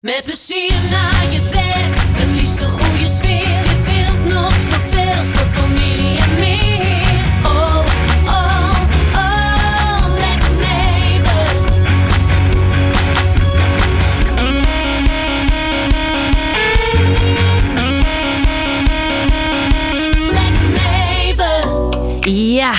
Met plezier naar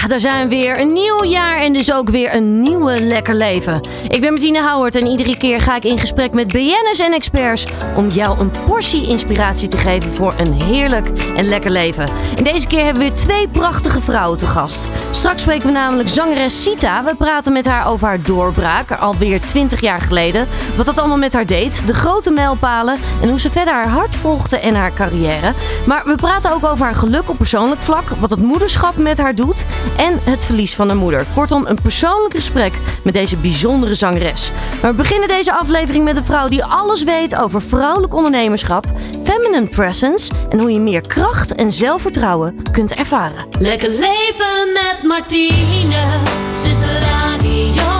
daar zijn we weer. Een nieuw jaar en dus ook weer een nieuwe lekker leven. Ik ben Martine Howard en iedere keer ga ik in gesprek met BN'ers en experts om jou een portie inspiratie te geven voor een heerlijk en lekker leven. En deze keer hebben we weer twee prachtige vrouwen te gast. Straks spreken we namelijk zangeres Sita. We praten met haar over haar doorbraak, alweer 20 jaar geleden. Wat dat allemaal met haar deed, de grote mijlpalen en hoe ze verder haar hart volgde en haar carrière. Maar we praten ook over haar geluk op persoonlijk vlak, wat het moederschap met haar doet en het verlies van haar moeder. Kortom, een persoonlijk gesprek met deze bijzondere zangeres. Maar we beginnen deze aflevering met een vrouw die alles weet over vrouwelijk ondernemerschap, feminine presence en hoe je meer kracht en zelfvertrouwen kunt ervaren. Lekker leven met Martine. Zet de radio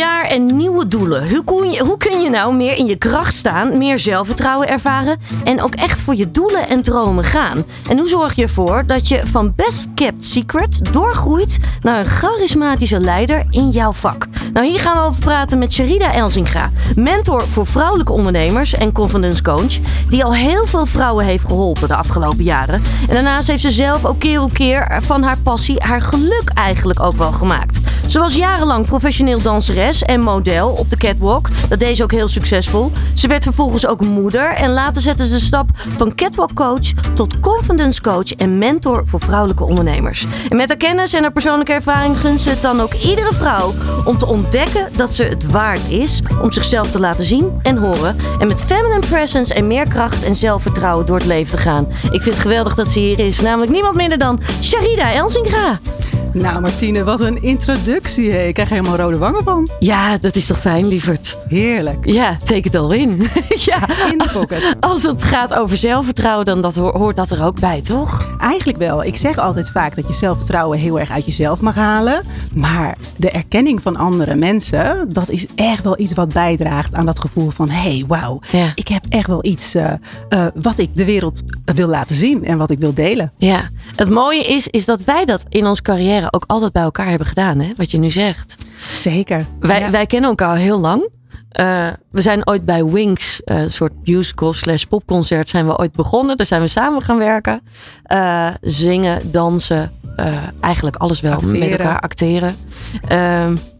jaar en nieuwe doelen. Hoe kun, je, hoe kun je nou meer in je kracht staan, meer zelfvertrouwen ervaren en ook echt voor je doelen en dromen gaan? En hoe zorg je ervoor dat je van best kept secret doorgroeit naar een charismatische leider in jouw vak? Nou, hier gaan we over praten met Sharida Elzinga, mentor voor vrouwelijke ondernemers en confidence coach, die al heel veel vrouwen heeft geholpen de afgelopen jaren. En daarnaast heeft ze zelf ook keer op keer van haar passie haar geluk eigenlijk ook wel gemaakt. Ze was jarenlang professioneel danseres en model op de catwalk. Dat deed ze ook heel succesvol. Ze werd vervolgens ook moeder en later zette ze de stap van catwalk coach tot confidence coach en mentor voor vrouwelijke ondernemers. En met haar kennis en haar persoonlijke ervaring gunt ze het dan ook iedere vrouw om te ontdekken dat ze het waard is om zichzelf te laten zien en horen. En met feminine presence en meer kracht en zelfvertrouwen door het leven te gaan. Ik vind het geweldig dat ze hier is. Namelijk niemand minder dan Sharida Elzinga. Nou, Martine, wat een introductie. Ik krijg helemaal rode wangen van. Ja, dat is toch fijn, lieverd? Heerlijk. Ja, take it all in. ja. In de pocket. Als het gaat over zelfvertrouwen, dan dat, ho- hoort dat er ook bij, toch? Eigenlijk wel. Ik zeg altijd vaak dat je zelfvertrouwen heel erg uit jezelf mag halen. Maar de erkenning van andere mensen, dat is echt wel iets wat bijdraagt aan dat gevoel van... hé, hey, wauw, Ja. ik heb echt wel iets eh, eh, wat ik de wereld wil laten zien en wat ik wil delen. Ja. Het mooie is, is dat wij dat in onze carrière ook altijd bij elkaar hebben gedaan, hè? Wat je nu zegt. Zeker. Wij, Ja. wij kennen elkaar al heel lang. Eh, we zijn ooit bij Wings, eh, een soort musical slash popconcert, zijn we ooit begonnen. Daar zijn we samen gaan werken. Eh, zingen, dansen, eigenlijk alles wel Acteren. met elkaar acteren.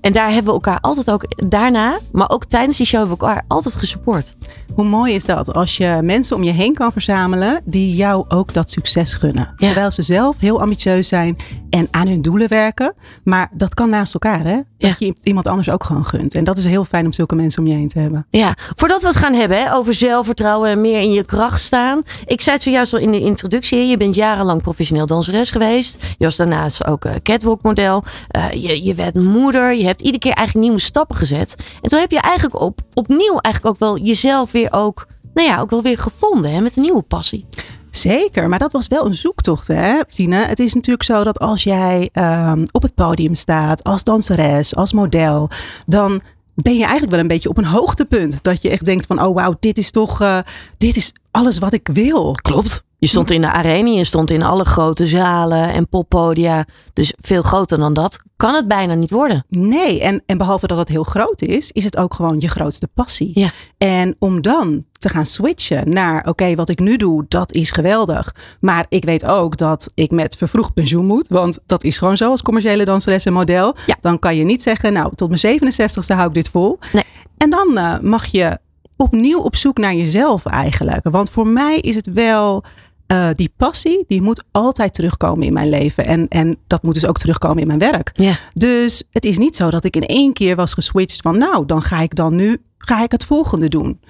En daar hebben we elkaar altijd ook daarna, maar ook tijdens die show hebben we elkaar altijd gesupport. Hoe mooi is dat als je mensen om je heen kan verzamelen die jou ook dat succes gunnen. Ja. Terwijl ze zelf heel ambitieus zijn en aan hun doelen werken. Maar dat kan naast elkaar, hè? Dat Ja. je iemand anders ook gewoon gunt. En dat is heel fijn om zulke mensen om je heen te hebben. Ja, voordat we het gaan hebben hè, over zelfvertrouwen en meer in je kracht staan. Ik zei het zojuist al in de introductie. Je bent jarenlang professioneel danseres geweest. Je was daarnaast ook eh, catwalk model. Eh, je, je werd moeder. Je hebt iedere keer eigenlijk nieuwe stappen gezet. En toen heb je eigenlijk op, opnieuw eigenlijk ook wel jezelf weer ook, nou ja, ook wel weer gevonden hè, met een nieuwe passie. Zeker, maar dat was wel een zoektocht, hè, Tine? Het is natuurlijk zo dat als jij ehm, op het podium staat, als danseres, als model, dan ben je eigenlijk wel een beetje op een hoogtepunt. Dat je echt denkt van, oh wauw, dit is toch, eh, dit is alles wat ik wil. Klopt. Je stond in de arena, je stond in alle grote zalen en poppodia. Dus veel groter dan dat kan het bijna niet worden. Nee, en, en behalve dat het heel groot is, is het ook gewoon je grootste passie. Ja. En om dan te gaan switchen naar, oké, wat ik nu doe, dat is geweldig. Maar ik weet ook dat ik met vervroegd pensioen moet. Want dat is gewoon zo als commerciële danseres en model. Ja. Dan kan je niet zeggen, nou, tot mijn 67ste hou ik dit vol. Nee. En dan eh, mag je opnieuw op zoek naar jezelf eigenlijk. Want voor mij is het wel... eh, die passie, die moet altijd terugkomen in mijn leven. En, en dat moet dus ook terugkomen in mijn werk. Ja. Dus het is niet zo dat ik in één keer was geswitcht van nou, dan ga ik dan nu, ga ik het volgende doen.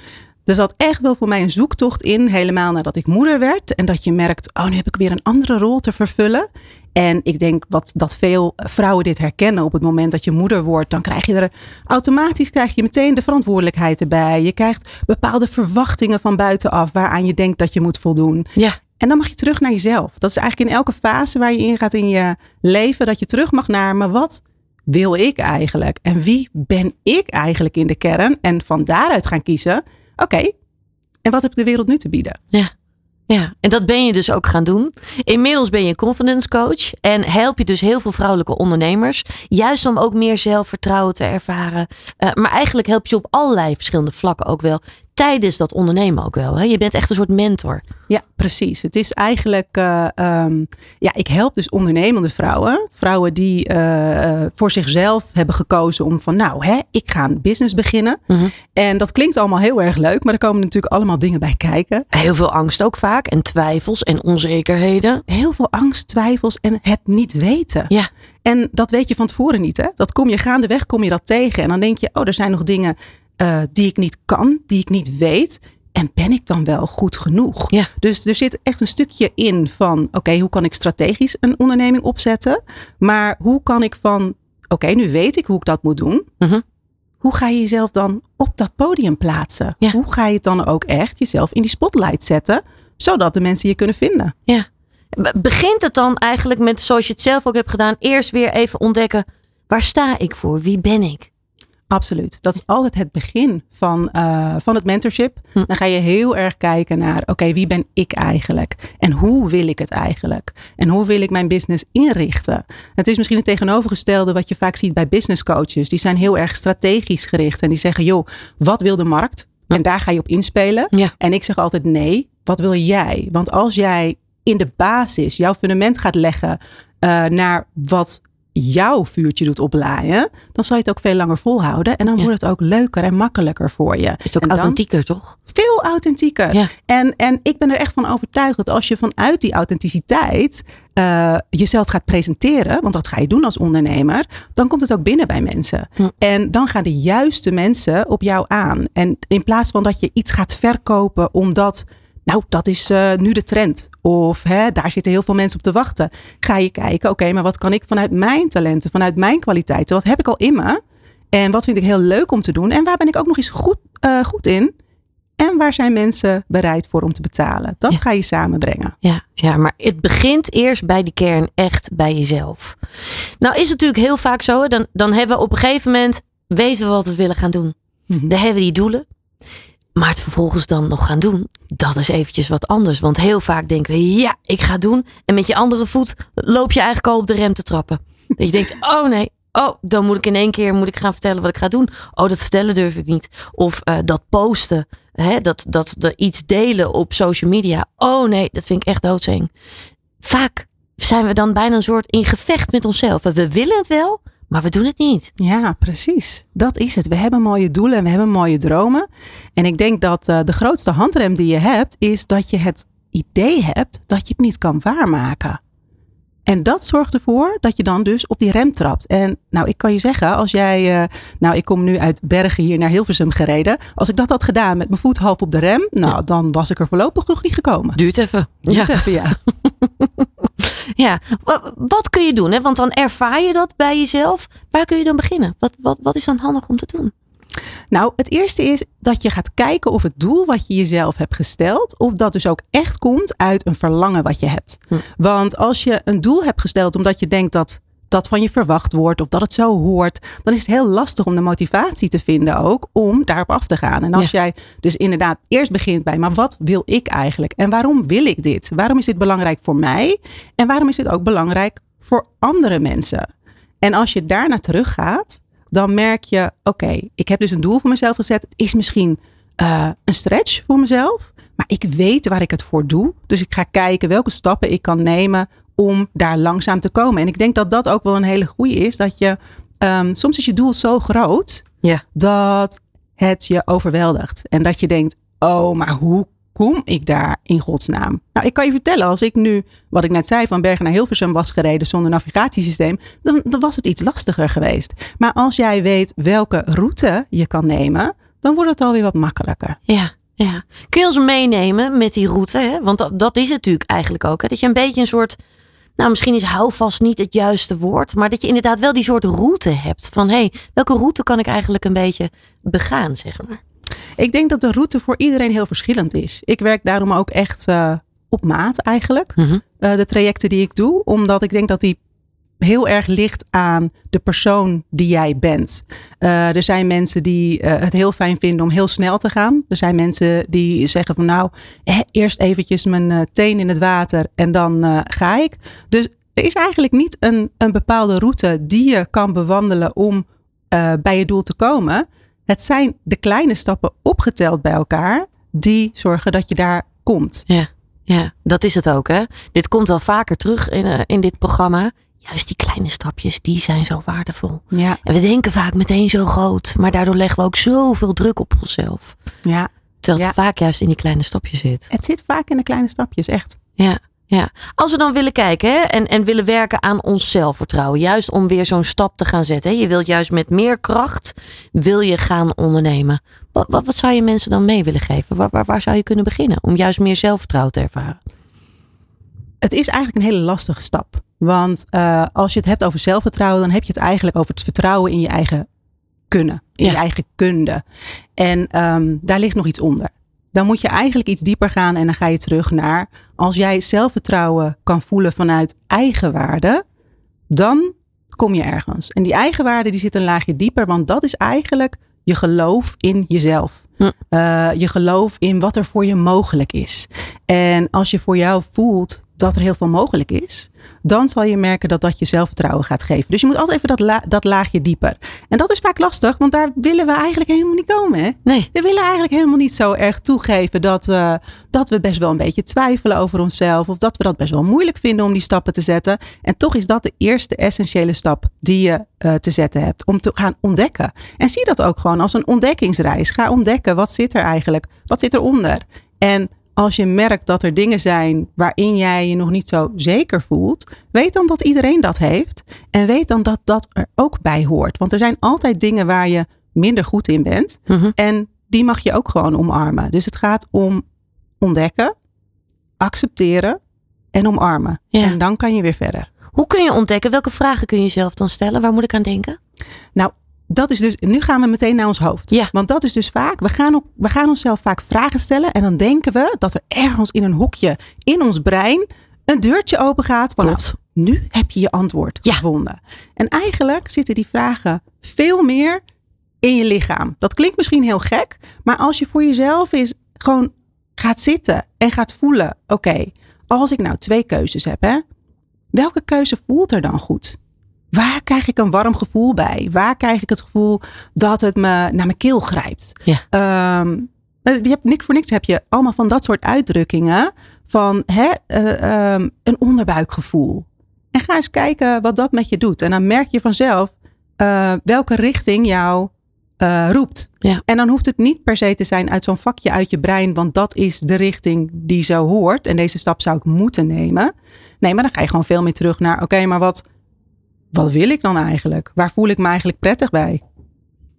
Er zat echt wel voor mij een zoektocht in, helemaal nadat ik moeder werd. En dat je merkt, oh nu heb ik weer een andere rol te vervullen. En ik denk wat, dat veel vrouwen dit herkennen op het moment dat je moeder wordt. Dan krijg je er automatisch krijg je meteen de verantwoordelijkheid erbij. Je krijgt bepaalde verwachtingen van buitenaf waaraan je denkt dat je moet voldoen. Ja. En dan mag je terug naar jezelf. Dat is eigenlijk in elke fase waar je in gaat in je leven, dat je terug mag naar, maar wat wil ik eigenlijk? En wie ben ik eigenlijk in de kern? En van daaruit gaan kiezen, oké, en wat heb de wereld nu te bieden? Ja. Ja, en dat ben je dus ook gaan doen. Inmiddels ben je confidence coach en help je dus heel veel vrouwelijke ondernemers. Juist om ook meer zelfvertrouwen te ervaren. Uh, maar eigenlijk help je op allerlei verschillende vlakken ook wel tijdens dat ondernemen ook wel. Hè? Je bent echt een soort mentor. Ja, precies. Het is eigenlijk, uh, um, ja, ik help dus ondernemende vrouwen. Vrouwen die uh, voor zichzelf hebben gekozen om van, nou, hè, ik ga een business beginnen. Mm -hmm. En dat klinkt allemaal heel erg leuk, maar er komen natuurlijk allemaal dingen bij kijken. Heel veel angst ook vaak en twijfels en onzekerheden. Heel veel angst, twijfels en het niet weten. Ja. En dat weet je van tevoren niet, hè? Dat kom je gaandeweg, kom je dat tegen. En dan denk je, oh, er zijn nog dingen uh, die ik niet kan, die ik niet weet. En ben ik dan wel goed genoeg? Ja. Dus er zit echt een stukje in van: oké, hoe kan ik strategisch een onderneming opzetten? Maar hoe kan ik van: oké, okay, nu weet ik hoe ik dat moet doen. -hmm. Hoe ga je jezelf dan op dat podium plaatsen? Ja. Hoe ga je het dan ook echt jezelf in die spotlight zetten, zodat de mensen je kunnen vinden? Ja. Begint het dan eigenlijk met, zoals je het zelf ook hebt gedaan, eerst weer even ontdekken: waar sta ik voor? Wie ben ik? Absoluut. Dat is altijd het begin van, uh, van het mentorship. Hm. Dan ga je heel erg kijken naar, oké, okay, wie ben ik eigenlijk? En hoe wil ik het eigenlijk? En hoe wil ik mijn business inrichten? Het is misschien het tegenovergestelde wat je vaak ziet bij business coaches. Die zijn heel erg strategisch gericht en die zeggen, joh, wat wil de markt? Hm. En daar ga je op inspelen. Ja. En ik zeg altijd, nee, wat wil jij? Want als jij in de basis jouw fundament gaat leggen uh, naar wat jouw vuurtje doet oplaaien, dan zal je het ook veel langer volhouden. En dan Ja. wordt het ook leuker en makkelijker voor je. Is het ook En authentieker, toch? Veel authentieker. Ja. En, en ik ben er echt van overtuigd dat als je vanuit die authenticiteit eh, jezelf gaat presenteren, want dat ga je doen als ondernemer, dan komt het ook binnen bij mensen. En dan gaan de juiste mensen op jou aan. En in plaats van dat je iets gaat verkopen omdat, nou, dat is eh, nu de trend. Of hè, daar zitten heel veel mensen op te wachten. Ga je kijken, oké, maar wat kan ik vanuit mijn talenten, vanuit mijn kwaliteiten, wat heb ik al in me? En wat vind ik heel leuk om te doen? En waar ben ik ook nog eens goed, eh, goed in? En waar zijn mensen bereid voor om te betalen? Dat Ja. ga je samenbrengen. Ja, ja, maar het begint eerst bij die kern, echt bij jezelf. Nou is het natuurlijk heel vaak zo, dan, dan hebben we op een gegeven moment, weten we wat we willen gaan doen. Dan hebben we die doelen. Maar het vervolgens dan nog gaan doen, dat is eventjes wat anders. Want heel vaak denken we, ja, ik ga doen. En met je andere voet loop je eigenlijk al op de rem te trappen. Dat je denkt, oh nee, oh, dan moet ik in één keer moet ik gaan vertellen wat ik ga doen. Oh, dat vertellen durf ik niet. Of eh, dat posten, hè, dat, dat, dat iets delen op social media. Oh nee, dat vind ik echt doodseng. Vaak zijn we dan bijna een soort in gevecht met onszelf. We willen het wel, maar we doen het niet. Ja, precies. Dat is het. We hebben mooie doelen en we hebben mooie dromen. En ik denk dat eh, de grootste handrem die je hebt, is dat je het idee hebt dat je het niet kan waarmaken. En dat zorgt ervoor dat je dan dus op die rem trapt. En nou, ik kan je zeggen, als jij, eh, nou, ik kom nu uit Bergen hier naar Hilversum gereden. Als ik dat had gedaan met mijn voet half op de rem, nou, Ja. dan was ik er voorlopig nog niet gekomen. Duurt even. Duurt even, ja. Ja, Wa- wat kun je doen? Hè? Want dan ervaar je dat bij jezelf. Waar kun je dan beginnen? Wat, wat, wat is dan handig om te doen? Nou, het eerste is dat je gaat kijken of het doel wat je jezelf hebt gesteld, of dat dus ook echt komt uit een verlangen wat je hebt. Hm. Want als je een doel hebt gesteld omdat je denkt dat dat van je verwacht wordt of dat het zo hoort, dan is het heel lastig om de motivatie te vinden ook om daarop af te gaan. En als jij dus inderdaad eerst begint bij, maar wat wil ik eigenlijk? En waarom wil ik dit? Waarom is dit belangrijk voor mij? En waarom is dit ook belangrijk voor andere mensen? En als je daarna teruggaat, dan merk je, oké, ik heb dus een doel voor mezelf gezet. Het is misschien eh, een stretch voor mezelf, maar ik weet waar ik het voor doe. Dus ik ga kijken welke stappen ik kan nemen om daar langzaam te komen. En ik denk dat dat ook wel een hele goede is, dat je ehm, soms is je doel zo groot Ja. dat het je overweldigt. En dat je denkt, oh, maar hoe kom ik daar in godsnaam? Nou, ik kan je vertellen, als ik nu, wat ik net zei, van Bergen naar Hilversum was gereden zonder navigatiesysteem, dan, dan was het iets lastiger geweest. Maar als jij weet welke route je kan nemen, dan wordt het alweer wat makkelijker. Ja, ja. Kun je ons meenemen met die route? Hè? Want dat, dat is het natuurlijk eigenlijk ook. Hè? Dat je een beetje een soort. Nou, misschien is houvast niet het juiste woord. Maar dat je inderdaad wel die soort route hebt. Van hé, hey, welke route kan ik eigenlijk een beetje begaan, zeg maar. Ik denk dat de route voor iedereen heel verschillend is. Ik werk daarom ook echt eh, op maat eigenlijk. Mhm. eh, de trajecten die ik doe. Omdat ik denk dat die heel erg ligt aan de persoon die jij bent. Eh, er zijn mensen die eh, het heel fijn vinden om heel snel te gaan. Er zijn mensen die zeggen van nou, eh, eerst eventjes mijn eh, teen in het water en dan ga ik. Dus er is eigenlijk niet een, een bepaalde route die je kan bewandelen om bij je doel te komen. Het zijn de kleine stappen opgeteld bij elkaar die zorgen dat je daar komt. Ja, ja, dat is het ook. Hè? Dit komt wel vaker terug in, in dit programma. Juist die kleine stapjes, die zijn zo waardevol. Ja, En we denken vaak meteen zo groot, maar daardoor leggen we ook zoveel druk op onszelf. ja. Terwijl Ja. het vaak juist in die kleine stapjes zit. Het zit vaak in de kleine stapjes, echt. Ja, ja. Als we dan willen kijken hè, en, en willen werken aan ons zelfvertrouwen, juist om weer zo'n stap te gaan zetten. Hè. Je wilt juist met meer kracht wil je gaan ondernemen. Wat, wat, wat zou je mensen dan mee willen geven? Waar, waar, waar zou je kunnen beginnen om juist meer zelfvertrouwen te ervaren? Het is eigenlijk een hele lastige stap. Want eh, als je het hebt over zelfvertrouwen, dan heb je het eigenlijk over het vertrouwen in je eigen kunnen, in Ja. je eigen kunde. En ehm, daar ligt nog iets onder. Dan moet je eigenlijk iets dieper gaan en dan ga je terug naar als jij zelfvertrouwen kan voelen vanuit eigenwaarde, dan kom je ergens. En die eigenwaarde die zit een laagje dieper, want dat is eigenlijk je geloof in jezelf. Hm. Eh, je geloof in wat er voor je mogelijk is. En als je voor jou voelt dat er heel veel mogelijk is, dan zal je merken dat dat je zelfvertrouwen gaat geven. Dus je moet altijd even dat, la- dat laagje dieper. En dat is vaak lastig, want daar willen we eigenlijk helemaal niet komen. Hè? Nee. We willen eigenlijk helemaal niet zo erg toegeven dat, eh, dat we best wel een beetje twijfelen over onszelf. Of dat we dat best wel moeilijk vinden om die stappen te zetten. En toch is dat de eerste essentiële stap die je eh, te zetten hebt. Om te gaan ontdekken. En zie dat ook gewoon als een ontdekkingsreis. Ga ontdekken wat zit er eigenlijk. Wat zit eronder. En als je merkt dat er dingen zijn waarin jij je nog niet zo zeker voelt, weet dan dat iedereen dat heeft. En weet dan dat dat er ook bij hoort. Want er zijn altijd dingen waar je minder goed in bent. Mhm. En die mag je ook gewoon omarmen. Dus het gaat om ontdekken, accepteren en omarmen. Ja. En dan kan je weer verder. Hoe kun je ontdekken? Welke vragen kun je jezelf dan stellen? Waar moet ik aan denken? Nou, dat is dus, nu gaan we meteen naar ons hoofd. Ja. Want dat is dus vaak, we gaan, op, we gaan onszelf vaak vragen stellen. En dan denken we dat er ergens in een hokje in ons brein een deurtje open gaat. Van, Klopt. nou, nu heb je je antwoord Ja. gevonden. En eigenlijk zitten die vragen veel meer in je lichaam. Dat klinkt misschien heel gek, maar als je voor jezelf is gewoon gaat zitten en gaat voelen: oké, als ik nou twee keuzes heb, hè, welke keuze voelt er dan goed? Waar krijg ik een warm gevoel bij? Waar krijg ik het gevoel dat het me naar mijn keel grijpt? Ja. Ehm, eh, je hebt niks voor niks heb je allemaal van dat soort uitdrukkingen van hè, eh, ehm, een onderbuikgevoel. En ga eens kijken wat dat met je doet. En dan merk je vanzelf eh, welke richting jou roept. Ja. En dan hoeft het niet per se te zijn uit zo'n vakje uit je brein, want dat is de richting die zo hoort. En deze stap zou ik moeten nemen. Nee, maar dan ga je gewoon veel meer terug naar: oké, maar wat, wat wil ik dan eigenlijk? Waar voel ik me eigenlijk prettig bij?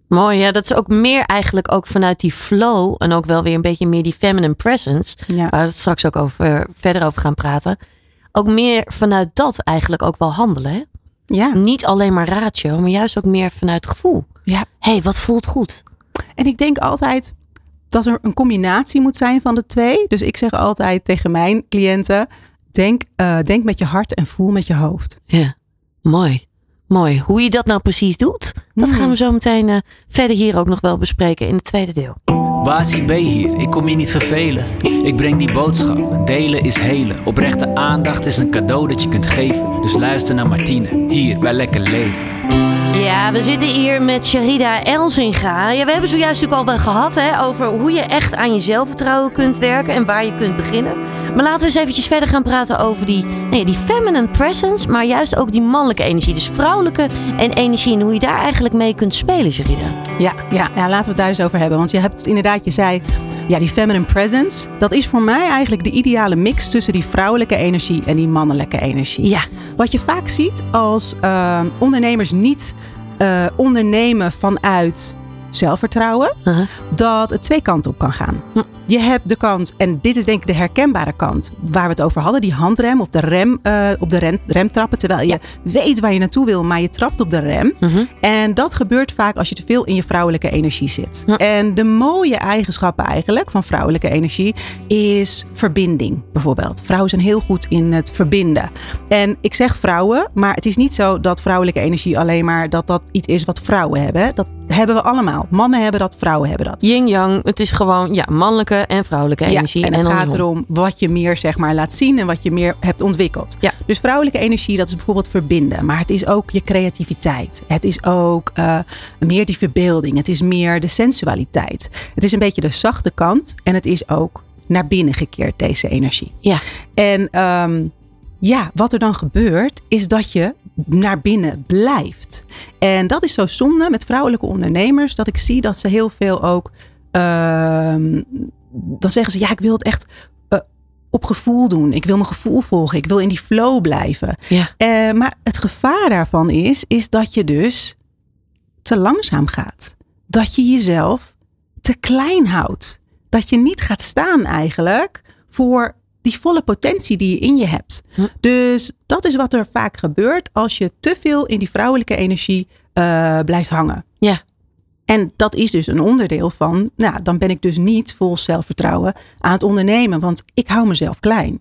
Mooi, ja. Dat is ook meer eigenlijk ook vanuit die flow en ook wel weer een beetje meer die feminine presence. Ja, Waar we straks ook over, verder over gaan praten. Ook meer vanuit dat eigenlijk ook wel handelen. Hè? ja, Niet alleen maar ratio, maar juist ook meer vanuit gevoel. ja. Hé, hey, wat voelt goed? En ik denk altijd dat er een combinatie moet zijn van de twee. Dus ik zeg altijd tegen mijn cliënten: denk, eh, denk met je hart en voel met je hoofd. Ja, mooi. Mooi. Hoe je dat nou precies doet, dat Hmm. gaan we zo meteen eh, verder hier ook nog wel bespreken in het tweede deel. Wasie B hier, ik kom je niet vervelen. Ik breng die boodschap, delen is helen. Oprechte aandacht is een cadeau dat je kunt geven. Dus luister naar Martine, hier bij Lekker Leven. Ja, we zitten hier met Sharida Elzinga. Ja, we hebben zojuist natuurlijk al wel gehad hè, over hoe je echt aan je zelfvertrouwen kunt werken en waar je kunt beginnen. Maar laten we eens eventjes verder gaan praten over die, nee, die feminine presence, maar juist ook die mannelijke energie. Dus vrouwelijke en energie en hoe je daar eigenlijk mee kunt spelen, Sharida. Ja, ja, ja, laten we het daar eens over hebben. Want je hebt inderdaad, je zei, ja, die feminine presence. Dat is voor mij eigenlijk de ideale mix tussen die vrouwelijke energie en die mannelijke energie. Ja, Wat je vaak ziet als eh, ondernemers niet ondernemen vanuit zelfvertrouwen, dat het twee kanten op kan gaan. Hm. Je hebt de kant, en dit is denk ik de herkenbare kant, waar we het over hadden, die handrem of de rem eh, op de rem, remtrappen, terwijl je Ja. weet waar je naartoe wil, maar je trapt op de rem. Mhm. En dat gebeurt vaak als je te veel in je vrouwelijke energie zit. En de mooie eigenschappen eigenlijk van vrouwelijke energie is verbinding bijvoorbeeld. Vrouwen zijn heel goed in het verbinden. En ik zeg vrouwen, maar het is niet zo dat vrouwelijke energie alleen maar dat dat iets is wat vrouwen hebben. Dat hebben we allemaal. Mannen hebben dat, vrouwen hebben dat. Yin-yang, het is gewoon ja, mannelijke en vrouwelijke energie. Ja, en het gaat erom wat je meer zeg maar laat zien en wat je meer hebt ontwikkeld. Ja. Dus vrouwelijke energie, dat is bijvoorbeeld verbinden. Maar het is ook je creativiteit. Het is ook eh, meer die verbeelding. Het is meer de sensualiteit. Het is een beetje de zachte kant. En het is ook naar binnen gekeerd, deze energie. Ja. En ehm, ja, wat er dan gebeurt, is dat je naar binnen blijft. En dat is zo zonde met vrouwelijke ondernemers, dat ik zie dat ze heel veel ook. ehm, dan zeggen ze, ja, ik wil het echt eh, op gevoel doen. Ik wil mijn gevoel volgen. Ik wil in die flow blijven. Ja. Eh, maar het gevaar daarvan is, is dat je dus te langzaam gaat. Dat je jezelf te klein houdt. Dat je niet gaat staan eigenlijk voor die volle potentie die je in je hebt. Hm. Dus dat is wat er vaak gebeurt als je te veel in die vrouwelijke energie eh, blijft hangen. Ja. En dat is dus een onderdeel van, nou, dan ben ik dus niet vol zelfvertrouwen aan het ondernemen, want ik hou mezelf klein.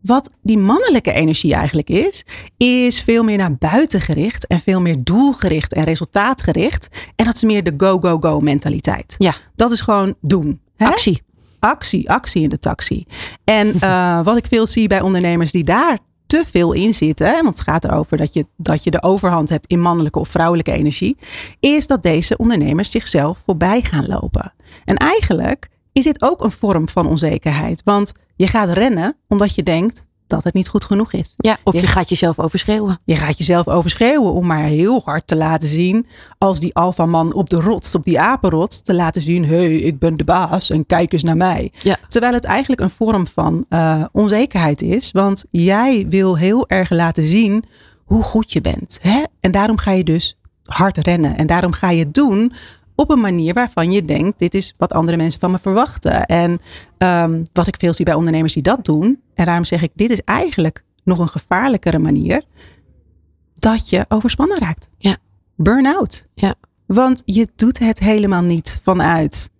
Wat die mannelijke energie eigenlijk is, is veel meer naar buiten gericht en veel meer doelgericht en resultaatgericht. En dat is meer de go-go-go mentaliteit. Ja. Dat is gewoon doen. Hè? Actie. Actie, actie in de taxi. En eh, wat ik veel zie bij ondernemers die daar te veel in zitten, want het gaat erover dat je, dat je de overhand hebt in mannelijke of vrouwelijke energie, is dat deze ondernemers zichzelf voorbij gaan lopen. En eigenlijk is dit ook een vorm van onzekerheid, want je gaat rennen omdat je denkt dat het niet goed genoeg is. Ja, of je gaat jezelf overschreeuwen. Je gaat jezelf overschreeuwen om maar heel hard te laten zien. Als die alfaman op de rots, op die apenrots. Te laten zien, hé, hey, ik ben de baas en kijk eens naar mij. Ja. Terwijl het eigenlijk een vorm van eh, onzekerheid is. Want jij wil heel erg laten zien hoe goed je bent. Hè? En daarom ga je dus hard rennen. En daarom ga je doen op een manier waarvan je denkt, dit is wat andere mensen van me verwachten. En ehm, wat ik veel zie bij ondernemers die dat doen. En daarom zeg ik, dit is eigenlijk nog een gevaarlijkere manier. Dat je overspannen raakt. Ja. Burn-out. Ja. Want je doet het helemaal niet vanuit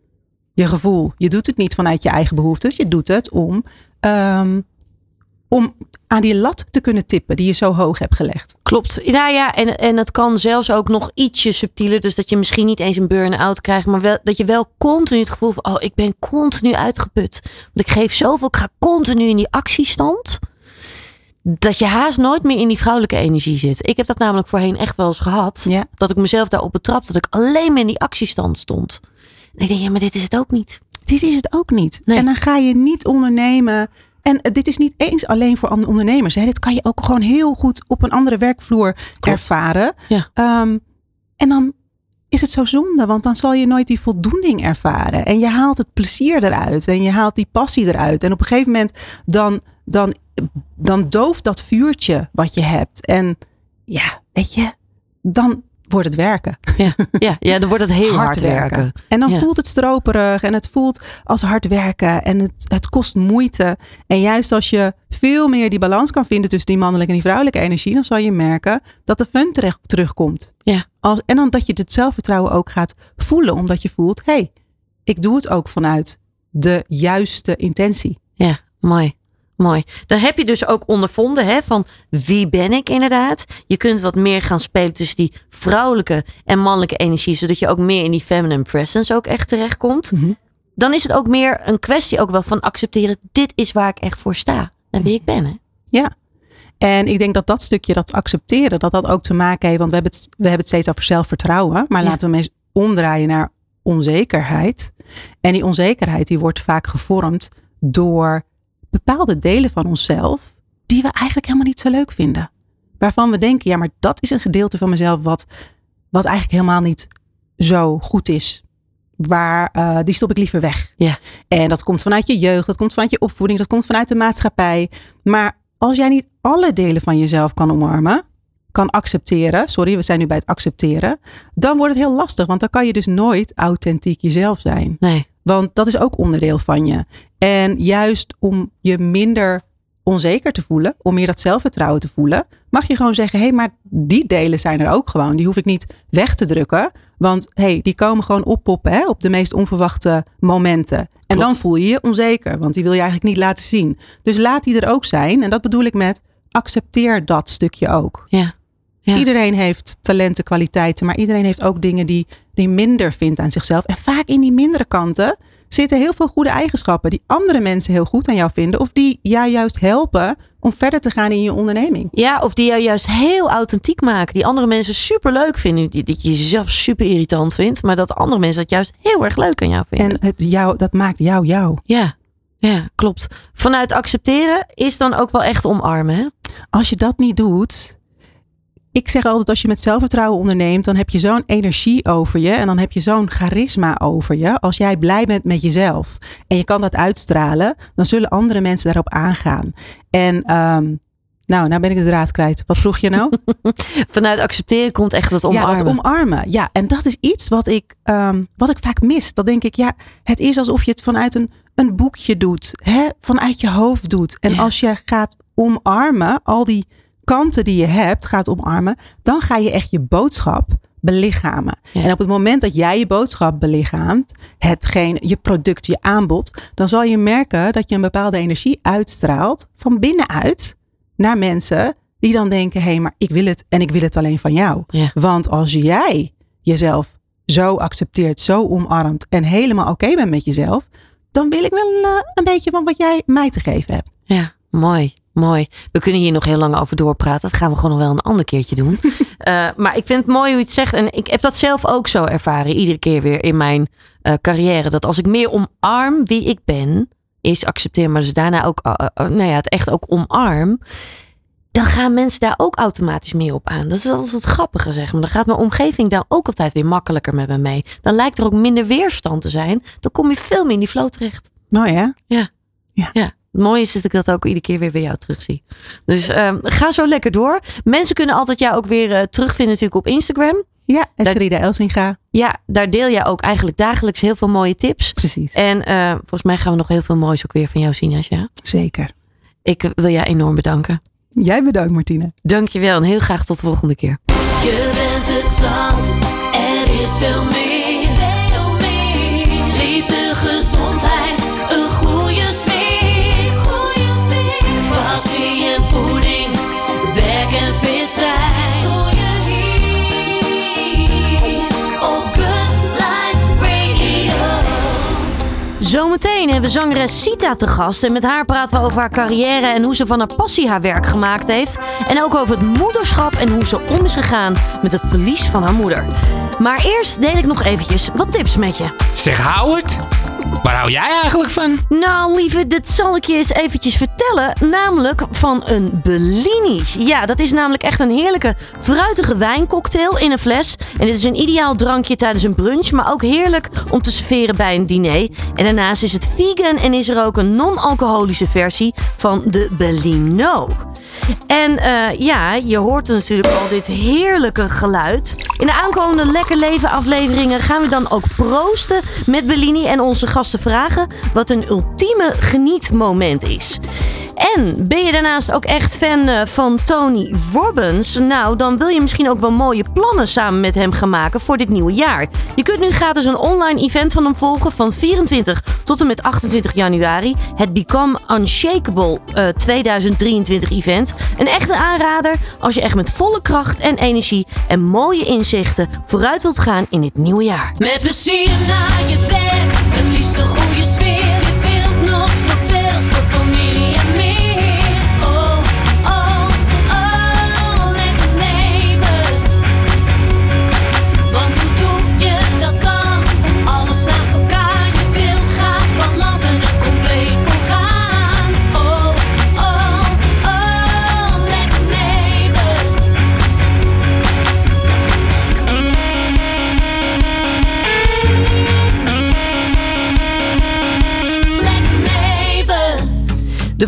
je gevoel. Je doet het niet vanuit je eigen behoeftes. Je doet het om, ehm, om aan die lat te kunnen tippen die je zo hoog hebt gelegd. Klopt. Nou ja, en, en het kan zelfs ook nog ietsje subtieler. Dus dat je misschien niet eens een burn-out krijgt. Maar wel, dat je wel continu het gevoel van... Oh, ik ben continu uitgeput. Want ik geef zoveel. Ik ga continu in die actiestand. Dat je haast nooit meer in die vrouwelijke energie zit. Ik heb dat namelijk voorheen echt wel eens gehad. Ja. Dat ik mezelf daarop betrapte. Dat ik alleen maar in die actiestand stond. En ik denk, ja, maar dit is het ook niet. Dit is het ook niet. Nee. En dan ga je niet ondernemen. En eh, dit is niet eens alleen voor andere ondernemers. Hè. Dit kan je ook gewoon heel goed op een andere werkvloer ervaren. Ja. Ehm, en dan is het zo zonde, want dan zal je nooit die voldoening ervaren. En je haalt het plezier eruit en je haalt die passie eruit. En op een gegeven moment dan, dan, dan dooft dat vuurtje wat je hebt. En ja, weet je, dan wordt het werken. Ja, ja, ja dan wordt het heel hard, werken. En dan Ja. voelt het stroperig en het voelt als hard werken en het, het kost moeite. En juist als je veel meer die balans kan vinden tussen die mannelijke en die vrouwelijke energie, dan zal je merken dat de fun terecht, terugkomt. Ja. Als, en dan dat je het zelfvertrouwen ook gaat voelen, omdat je voelt, hé, hey, ik doe het ook vanuit de juiste intentie. Ja, mooi. Mooi. Dan heb je dus ook ondervonden hè, van wie ben ik inderdaad. Je kunt wat meer gaan spelen tussen die vrouwelijke en mannelijke energie. Zodat je ook meer in die feminine presence ook echt terechtkomt. Mhm. Dan is het ook meer een kwestie ook wel van accepteren. Dit is waar ik echt voor sta. En wie ik ben. Hè? Ja. En ik denk dat dat stukje, dat accepteren, dat dat ook te maken heeft. Want we hebben het, we hebben het steeds over zelfvertrouwen. Maar Ja. laten we hem eens omdraaien naar onzekerheid. En die onzekerheid die wordt vaak gevormd door bepaalde delen van onszelf. Die we eigenlijk helemaal niet zo leuk vinden. Waarvan we denken, ja, maar dat is een gedeelte van mezelf wat, wat eigenlijk helemaal niet zo goed is. Waar, eh, die stop ik liever weg. Ja. En dat komt vanuit je jeugd, dat komt vanuit je opvoeding, dat komt vanuit de maatschappij. Maar als jij niet alle delen van jezelf kan omarmen, kan accepteren. Sorry, we zijn nu bij het accepteren. Dan wordt het heel lastig, want dan kan je dus nooit authentiek jezelf zijn. Nee. Want dat is ook onderdeel van je. En juist om je minder onzeker te voelen, om meer dat zelfvertrouwen te voelen, mag je gewoon zeggen: hé, hey, maar die delen zijn er ook gewoon. Die hoef ik niet weg te drukken. Want hey, die komen gewoon oppoppen hè, op de meest onverwachte momenten. En Klopt. dan voel je je onzeker, want die wil je eigenlijk niet laten zien. Dus laat die er ook zijn. En dat bedoel ik met accepteer dat stukje ook. Ja. Ja. Iedereen heeft talenten, kwaliteiten, maar iedereen heeft ook dingen die die minder vindt aan zichzelf. En vaak in die mindere kanten zitten heel veel goede eigenschappen die andere mensen heel goed aan jou vinden. Of die jou juist helpen om verder te gaan in je onderneming. Ja, of die jou juist heel authentiek maken. Die andere mensen super leuk vinden. Die, dat je jezelf super irritant vindt. Maar dat andere mensen dat juist heel erg leuk aan jou vinden. En het jou, dat maakt jou jou. Ja, ja, klopt. Vanuit accepteren is dan ook wel echt omarmen. Hè? Als je dat niet doet. Ik zeg altijd, als je met zelfvertrouwen onderneemt, dan heb je zo'n energie over je en dan heb je zo'n charisma over je. Als jij blij bent met jezelf en je kan dat uitstralen, dan zullen andere mensen daarop aangaan. En ehm, nou, nou ben ik de draad kwijt. Wat vroeg je nou? Vanuit accepteren komt echt het omarmen. Ja, dat omarmen. Ja, en dat is iets wat ik, ehm, wat ik vaak mis. Dan denk ik, ja, het is alsof je het vanuit een, een boekje doet. Hè? Vanuit je hoofd doet. En Ja. als je gaat omarmen, al die kanten die je hebt, gaat omarmen. Dan ga je echt je boodschap belichamen. Ja. En op het moment dat jij je boodschap belichaamt, hetgeen, je product, je aanbod, dan zal je merken dat je een bepaalde energie uitstraalt van binnenuit naar mensen die dan denken, hé, hey, maar ik wil het en ik wil het alleen van jou. Ja. Want als jij jezelf zo accepteert, zo omarmt en helemaal oké bent met jezelf, dan wil ik wel eh, een beetje van wat jij mij te geven hebt. Ja, mooi. Mooi. We kunnen hier nog heel lang over doorpraten. Dat gaan we gewoon nog wel een ander keertje doen. Eh, maar ik vind het mooi hoe je het zegt. En ik heb dat zelf ook zo ervaren. Iedere keer weer in mijn eh, carrière. Dat als ik meer omarm wie ik ben. Is accepteer, maar dus daarna ook eh, nou ja, het echt ook omarm. Dan gaan mensen daar ook automatisch meer op aan. Dat is altijd het grappige, zeg maar. Dan gaat mijn omgeving daar ook altijd weer makkelijker met me mee. Dan lijkt er ook minder weerstand te zijn. Dan kom je veel meer in die flow terecht. Mooi hè? Het mooie is dat ik dat ook iedere keer weer bij jou terugzie. Dus ehm, ga zo lekker door. Mensen kunnen altijd jou ook weer eh, terugvinden natuurlijk op Instagram. Ja, Esrida Elsinga. Ja, daar deel jij ook eigenlijk dagelijks heel veel mooie tips. Precies. En eh, volgens mij gaan we nog heel veel moois ook weer van jou zien, Asja. Zeker. Ik eh, wil jij enorm bedanken. Jij bedankt Martine. Dankjewel en heel graag tot de volgende keer. Je bent het zand, er is veel meer. Zometeen hebben we zangeres Sita te gast. En met haar praten we over haar carrière en hoe ze van haar passie haar werk gemaakt heeft. En ook over het moederschap en hoe ze om is gegaan met het verlies van haar moeder. Maar eerst deel ik nog eventjes wat tips met je. Zeg Howard, waar hou jij eigenlijk van? Nou, lieve, dit zal ik je eens eventjes vertellen. Namelijk van een Bellini. Ja, dat is namelijk echt een heerlijke fruitige wijncocktail in een fles. En dit is een ideaal drankje tijdens een brunch, maar ook heerlijk om te serveren bij een diner. En daarnaast is het vegan en is er ook een non-alcoholische versie van de Bellino. En eh, ja, je hoort natuurlijk al dit heerlijke geluid. In de aankomende Lekker Leven afleveringen gaan we dan ook proosten met Bellini en onze gasten vragen wat een ultieme genietmoment is. En ben je daarnaast ook echt fan eh, van Tony Robbins? Nou, dan wil je misschien ook wel mooie plannen samen met hem gaan maken voor dit nieuwe jaar. Je kunt nu gratis een online event van hem volgen van 24 tot en met 28 januari. Het Become Unshakable eh, 2023 event. Een echte aanrader als je echt met volle kracht en energie en mooie inzichten vooruit wilt gaan in dit nieuwe jaar. Met plezier naar je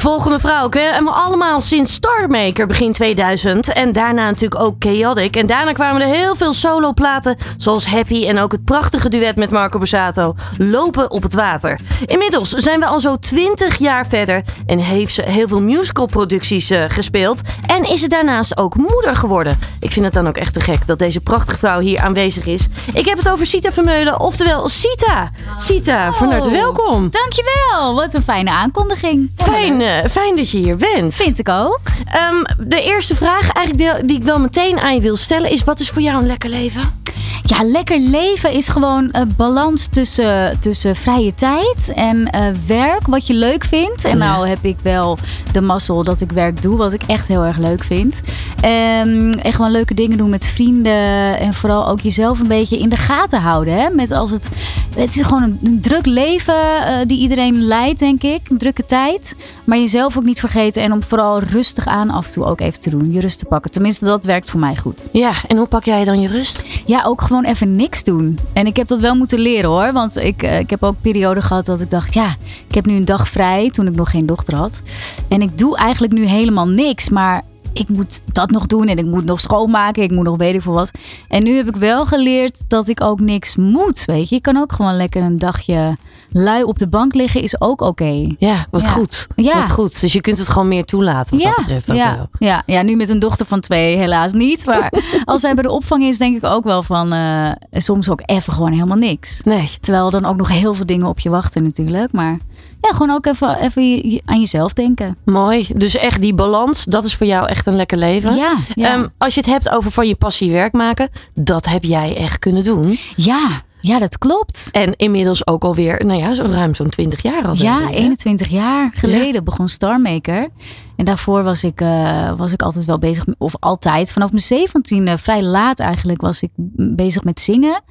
volgende vrouw kennen we allemaal sinds Starmaker begin 2000. En daarna natuurlijk ook Chaotic. En daarna kwamen er heel veel soloplaten zoals Happy en ook het prachtige duet met Marco Borsato. Lopen op het water. Inmiddels zijn we al zo 20 jaar verder en heeft ze heel veel musicalproducties eh, gespeeld. En is ze daarnaast ook moeder geworden. Ik vind het dan ook echt te gek dat deze prachtige vrouw hier aanwezig is. Ik heb het over Sita Vermeulen, oftewel Sita. Sita, van harte Oh, welkom. Dankjewel. Wat een fijne aankondiging. Fijn, eh, fijn dat je hier bent. Vind ik ook. Ehm, de eerste vraag eigenlijk die, ik wel meteen aan je wil stellen is... wat is voor jou een lekker leven? Ja, lekker leven is gewoon een balans tussen, tussen vrije tijd en eh, werk, wat je leuk vindt. En nou heb ik wel de mazzel dat ik werk doe, wat ik echt heel erg leuk vind. Ehm, en gewoon leuke dingen doen met vrienden. En vooral ook jezelf een beetje in de gaten houden. Hè? Met als het, het is gewoon een, een druk leven eh, die iedereen leidt, denk ik. Een drukke tijd. Maar jezelf ook niet vergeten. En om vooral rustig aan af en toe ook even te doen. Je rust te pakken. Tenminste, dat werkt voor mij goed. Ja, en hoe pak jij dan je rust? Ja, ook gewoon even niks doen. En ik heb dat wel moeten leren hoor. Want ik, eh, ik heb ook perioden gehad dat ik dacht, ja, ik heb nu een dag vrij toen ik nog geen dochter had. En ik doe eigenlijk nu helemaal niks. Maar ik moet dat nog doen en ik moet nog schoonmaken. Ik moet nog weet ik veel wat. En nu heb ik wel geleerd dat ik ook niks moet. Weet je, je kan ook gewoon lekker een dagje lui op de bank liggen, is ook oké. Ja, wat Ja. goed. Ja. Wat goed. Dus je kunt het gewoon meer toelaten wat Ja, dat betreft ook ja, ja, ja, nu met een dochter van twee helaas niet. Maar als zij bij de opvang is, denk ik ook wel van eh, soms ook even gewoon helemaal niks. Nee. Terwijl er dan ook nog heel veel dingen op je wachten natuurlijk. Maar ja, gewoon ook even, even aan jezelf denken. Mooi. Dus echt die balans, dat is voor jou echt een lekker leven. Ja, ja. Ehm, als je het hebt over van je passie werk maken, dat heb jij echt kunnen doen. ja, ja, dat klopt. En inmiddels ook alweer, nou ja, zo ruim zo'n 20 jaar al. Ja, denk ik, hè? 21 jaar geleden begon Starmaker. En daarvoor was ik, eh, was ik altijd wel bezig, of altijd, vanaf mijn 17, vrij laat eigenlijk, was ik bezig met zingen.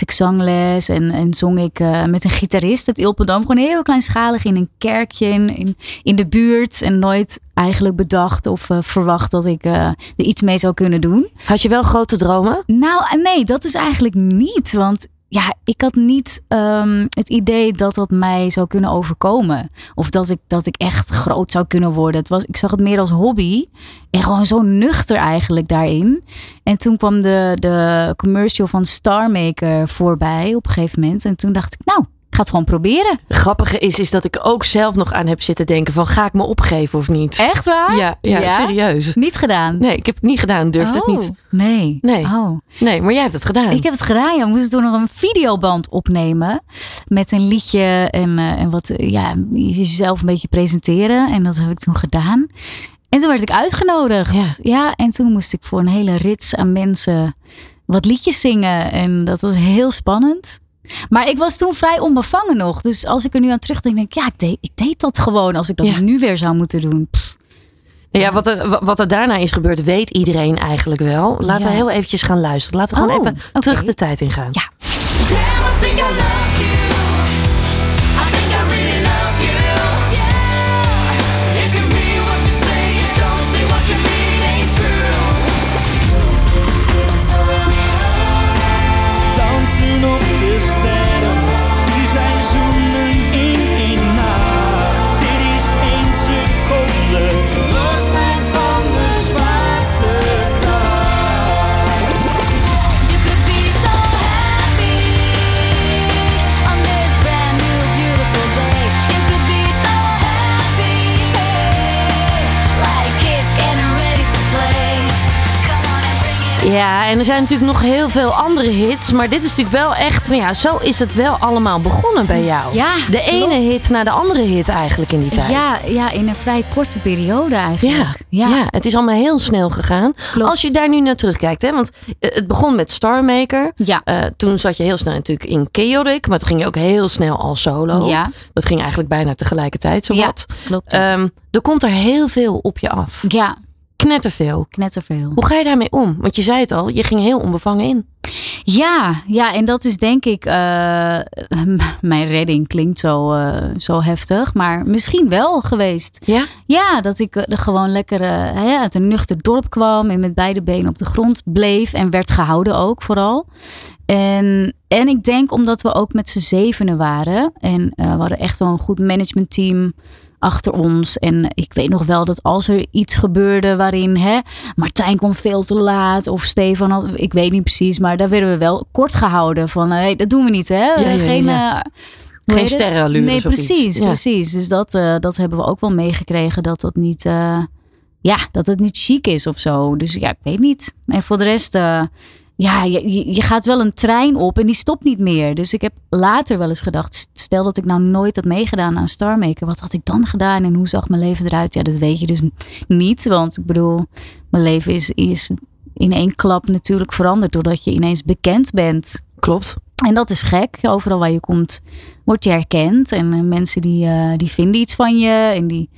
Ik zangles en, en zong ik eh, met een gitarist uit Ilpendam. Gewoon heel kleinschalig in een kerkje in, in, in de buurt. En nooit eigenlijk bedacht of eh, verwacht dat ik eh, er iets mee zou kunnen doen. Had je wel grote dromen? Nou, nee, dat is eigenlijk niet. Want ja, ik had niet ehm, het idee dat dat mij zou kunnen overkomen. Of dat ik, dat ik echt groot zou kunnen worden. Het was, ik zag het meer als hobby. En gewoon zo nuchter eigenlijk daarin. En toen kwam de, de commercial van Starmaker voorbij op een gegeven moment. En toen dacht ik, nou, ik ga het gewoon proberen. Het grappige is, is dat ik ook zelf nog aan heb zitten denken van ga ik me opgeven of niet? Echt waar? Ja, ja, serieus. Niet gedaan. Nee, ik heb het niet gedaan, durfde het Oh, niet. Nee. Nee. Oh. Nee, maar jij hebt het gedaan. Ik heb het gedaan. Ja. We moesten toen nog een videoband opnemen. Met een liedje en, eh, en wat, eh, ja, jezelf een beetje presenteren. En dat heb ik toen gedaan. En toen werd ik uitgenodigd. Ja. Ja. en toen moest ik voor een hele rits aan mensen wat liedjes zingen. En dat was heel spannend. Maar ik was toen vrij onbevangen nog. Dus als ik er nu aan terugdenk, denk ik, ja, ik deed, ik deed dat gewoon. Als ik dat Ja. nu weer zou moeten doen. Pff, ja, wat er, wat er daarna is gebeurd, weet iedereen eigenlijk wel. Laten we heel eventjes gaan luisteren. Laten we gewoon Oh, even terug de tijd ingaan. Ja. En er zijn natuurlijk nog heel veel andere hits. Maar dit is natuurlijk wel echt, nou ja, zo is het wel allemaal begonnen bij jou. Ja, De ene klopt. hit naar de andere hit eigenlijk in die tijd. Ja, ja, in een vrij korte periode Ja, eigenlijk. ja. het is allemaal heel snel gegaan. Klopt. Als je daar nu naar terugkijkt, hè, want eh, het begon met Starmaker. Ja. Eh, toen zat je heel snel natuurlijk in Chaotic, maar toen ging je ook heel snel al solo. Ja. Dat ging eigenlijk bijna tegelijkertijd Ja, zowat. klopt. Ehm er komt er heel veel op je af. ja, Knetterveel. knetterveel. Hoe ga je daarmee om? Want je zei het al, je ging heel onbevangen in. Ja, ja, en dat is denk ik. eh, mijn redding klinkt zo, eh, zo heftig, maar misschien wel geweest. Ja? Ja, dat ik eh, er gewoon lekker hè, uit een nuchter dorp kwam en met beide benen op de grond bleef en werd gehouden ook vooral. En, en ik denk omdat we ook met z'n zevenen waren en we hadden echt wel een goed managementteam achter ons. En ik weet nog wel dat als er iets gebeurde waarin hè, Martijn kwam veel te laat of Stefan had, ik weet niet precies, maar daar werden we wel kort gehouden van, hé, dat doen we niet, hè? ja, Geen, ja. eh, Geen sterrenallures Nee, precies, precies. Dus dat, eh, dat hebben we ook wel meegekregen dat dat niet, eh, ja, dat het niet chic is of zo. Dus ja, ik weet niet. En voor de rest, ja, je, je- gaat wel een trein op en die stopt niet meer. Dus ik heb later wel eens gedacht, stel dat ik nou nooit had meegedaan aan Star Maker, wat had ik dan gedaan en hoe zag mijn leven eruit? Ja, dat weet je dus niet, want ik bedoel, mijn leven is, is in één klap natuurlijk veranderd doordat je ineens bekend bent. Klopt. En dat is gek. Overal waar je komt, word je herkend. En eh, mensen die, eh, die vinden iets van je. En die,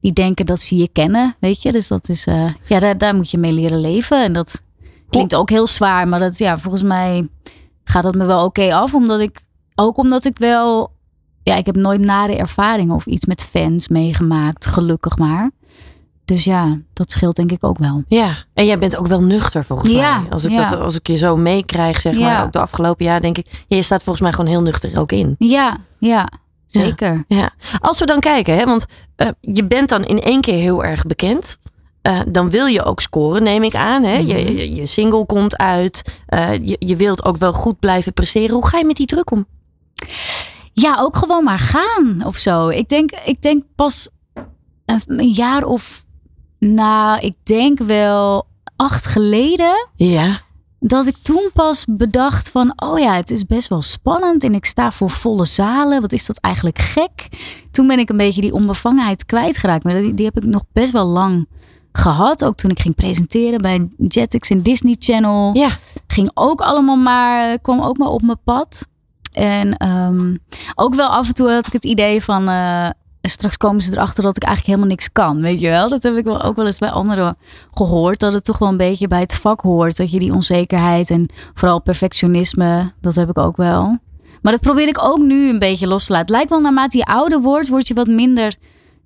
die denken dat ze je kennen. Weet je? Dus dat is, eh, ja, daar, daar moet je mee leren leven. En dat klinkt ook heel zwaar. Maar dat, ja, volgens mij gaat dat me wel oké af. Omdat ik, ook omdat ik wel, ja, ik heb nooit nare ervaringen of iets met fans meegemaakt. Gelukkig maar. Dus ja, dat scheelt denk ik ook wel. Ja, en jij bent ook wel nuchter volgens Ja, mij. Als ik, ja. dat, als ik je zo meekrijg, zeg Ja. maar, ook de afgelopen jaar, denk ik, je staat volgens mij gewoon heel nuchter ook in. Ja, ja, zeker. Ja. Als we dan kijken, hè, want eh, je bent dan in één keer heel erg bekend. Eh, dan wil je ook scoren, neem ik aan. Hè? Mhm. Je, je, je single komt uit. Eh, je, je wilt ook wel goed blijven presteren. Hoe ga je met die druk om? Ja, ook gewoon maar gaan of zo. Ik denk, ik denk pas een, een jaar of, nou, ik denk wel acht geleden. Ja. Dat ik toen pas bedacht van, oh ja, het is best wel spannend. En ik sta voor volle zalen. Wat is dat eigenlijk gek? Toen ben ik een beetje die onbevangenheid kwijtgeraakt. Maar die, die heb ik nog best wel lang gehad. Ook toen ik ging presenteren bij Jetix en Disney Channel Ja. ging ook allemaal maar, kwam ook maar op mijn pad. En ehm, ook wel af en toe had ik het idee van, eh, straks komen ze erachter dat ik eigenlijk helemaal niks kan, weet je wel? Dat heb ik wel, ook wel eens bij anderen gehoord, dat het toch wel een beetje bij het vak hoort. Dat je die onzekerheid en vooral perfectionisme, dat heb ik ook wel. Maar dat probeer ik ook nu een beetje los te laten. Het lijkt wel naarmate je ouder wordt, word je wat minder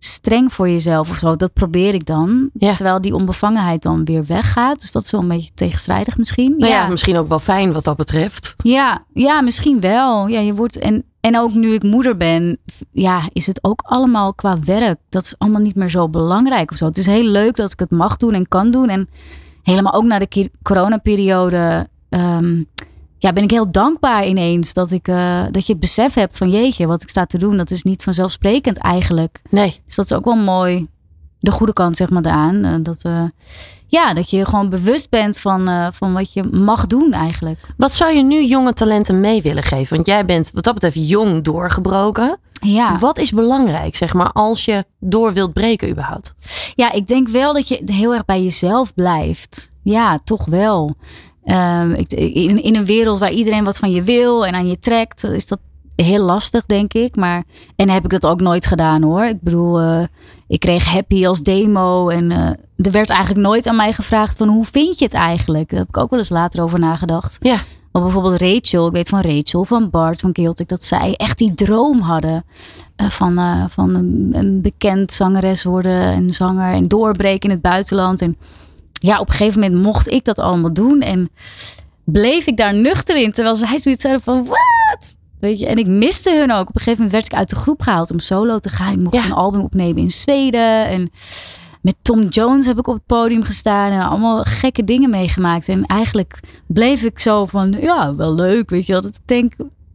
streng voor jezelf of zo. Dat probeer ik dan. Ja. Terwijl die onbevangenheid dan weer weggaat. Dus dat is wel een beetje tegenstrijdig misschien. Nou ja, misschien ook wel fijn wat dat betreft. Ja, ja, misschien wel. Ja, je wordt en, en ook nu ik moeder ben, ja, is het ook allemaal qua werk. Dat is allemaal niet meer zo belangrijk of zo. Het is heel leuk dat ik het mag doen en kan doen. En helemaal ook na de coronaperiode. ehm, ja, ben ik heel dankbaar ineens dat, ik, eh, dat je het besef hebt van jeetje, wat ik sta te doen, dat is niet vanzelfsprekend eigenlijk. Nee. Dus dat is ook wel mooi. De goede kant, zeg maar, eraan. Eh, Dat, we, ja, dat je gewoon bewust bent van, eh, van wat je mag doen eigenlijk. Wat zou je nu jonge talenten mee willen geven? Want jij bent wat dat betreft jong doorgebroken. Ja. Wat is belangrijk, zeg maar, als je door wilt breken überhaupt? Ja, ik denk wel dat je heel erg bij jezelf blijft. Ja, toch wel. Ehm, ik, in, in een wereld waar iedereen wat van je wil en aan je trekt, is dat heel lastig, denk ik. Maar, en heb ik dat ook nooit gedaan hoor. Ik bedoel, eh, ik kreeg Happy als demo en eh, er werd eigenlijk nooit aan mij gevraagd van hoe vind je het eigenlijk? Daar heb ik ook wel eens later over nagedacht. Ja. Maar bijvoorbeeld Rachel, ik weet van Rachel, van Bart, van Kiltik, dat zij echt die droom hadden eh, van, van een, een bekend zangeres worden en zanger en doorbreken in het buitenland. En ja, op een gegeven moment mocht ik dat allemaal doen en bleef ik daar nuchter in, terwijl zij zoiets zeiden van wat? Weet je, en ik miste hun ook. Op een gegeven moment werd ik uit de groep gehaald om solo te gaan. Ik mocht Ja. een album opnemen in Zweden en met Tom Jones heb ik op het podium gestaan en allemaal gekke dingen meegemaakt. En eigenlijk bleef ik zo van, ja, wel leuk, weet je? Ik denk,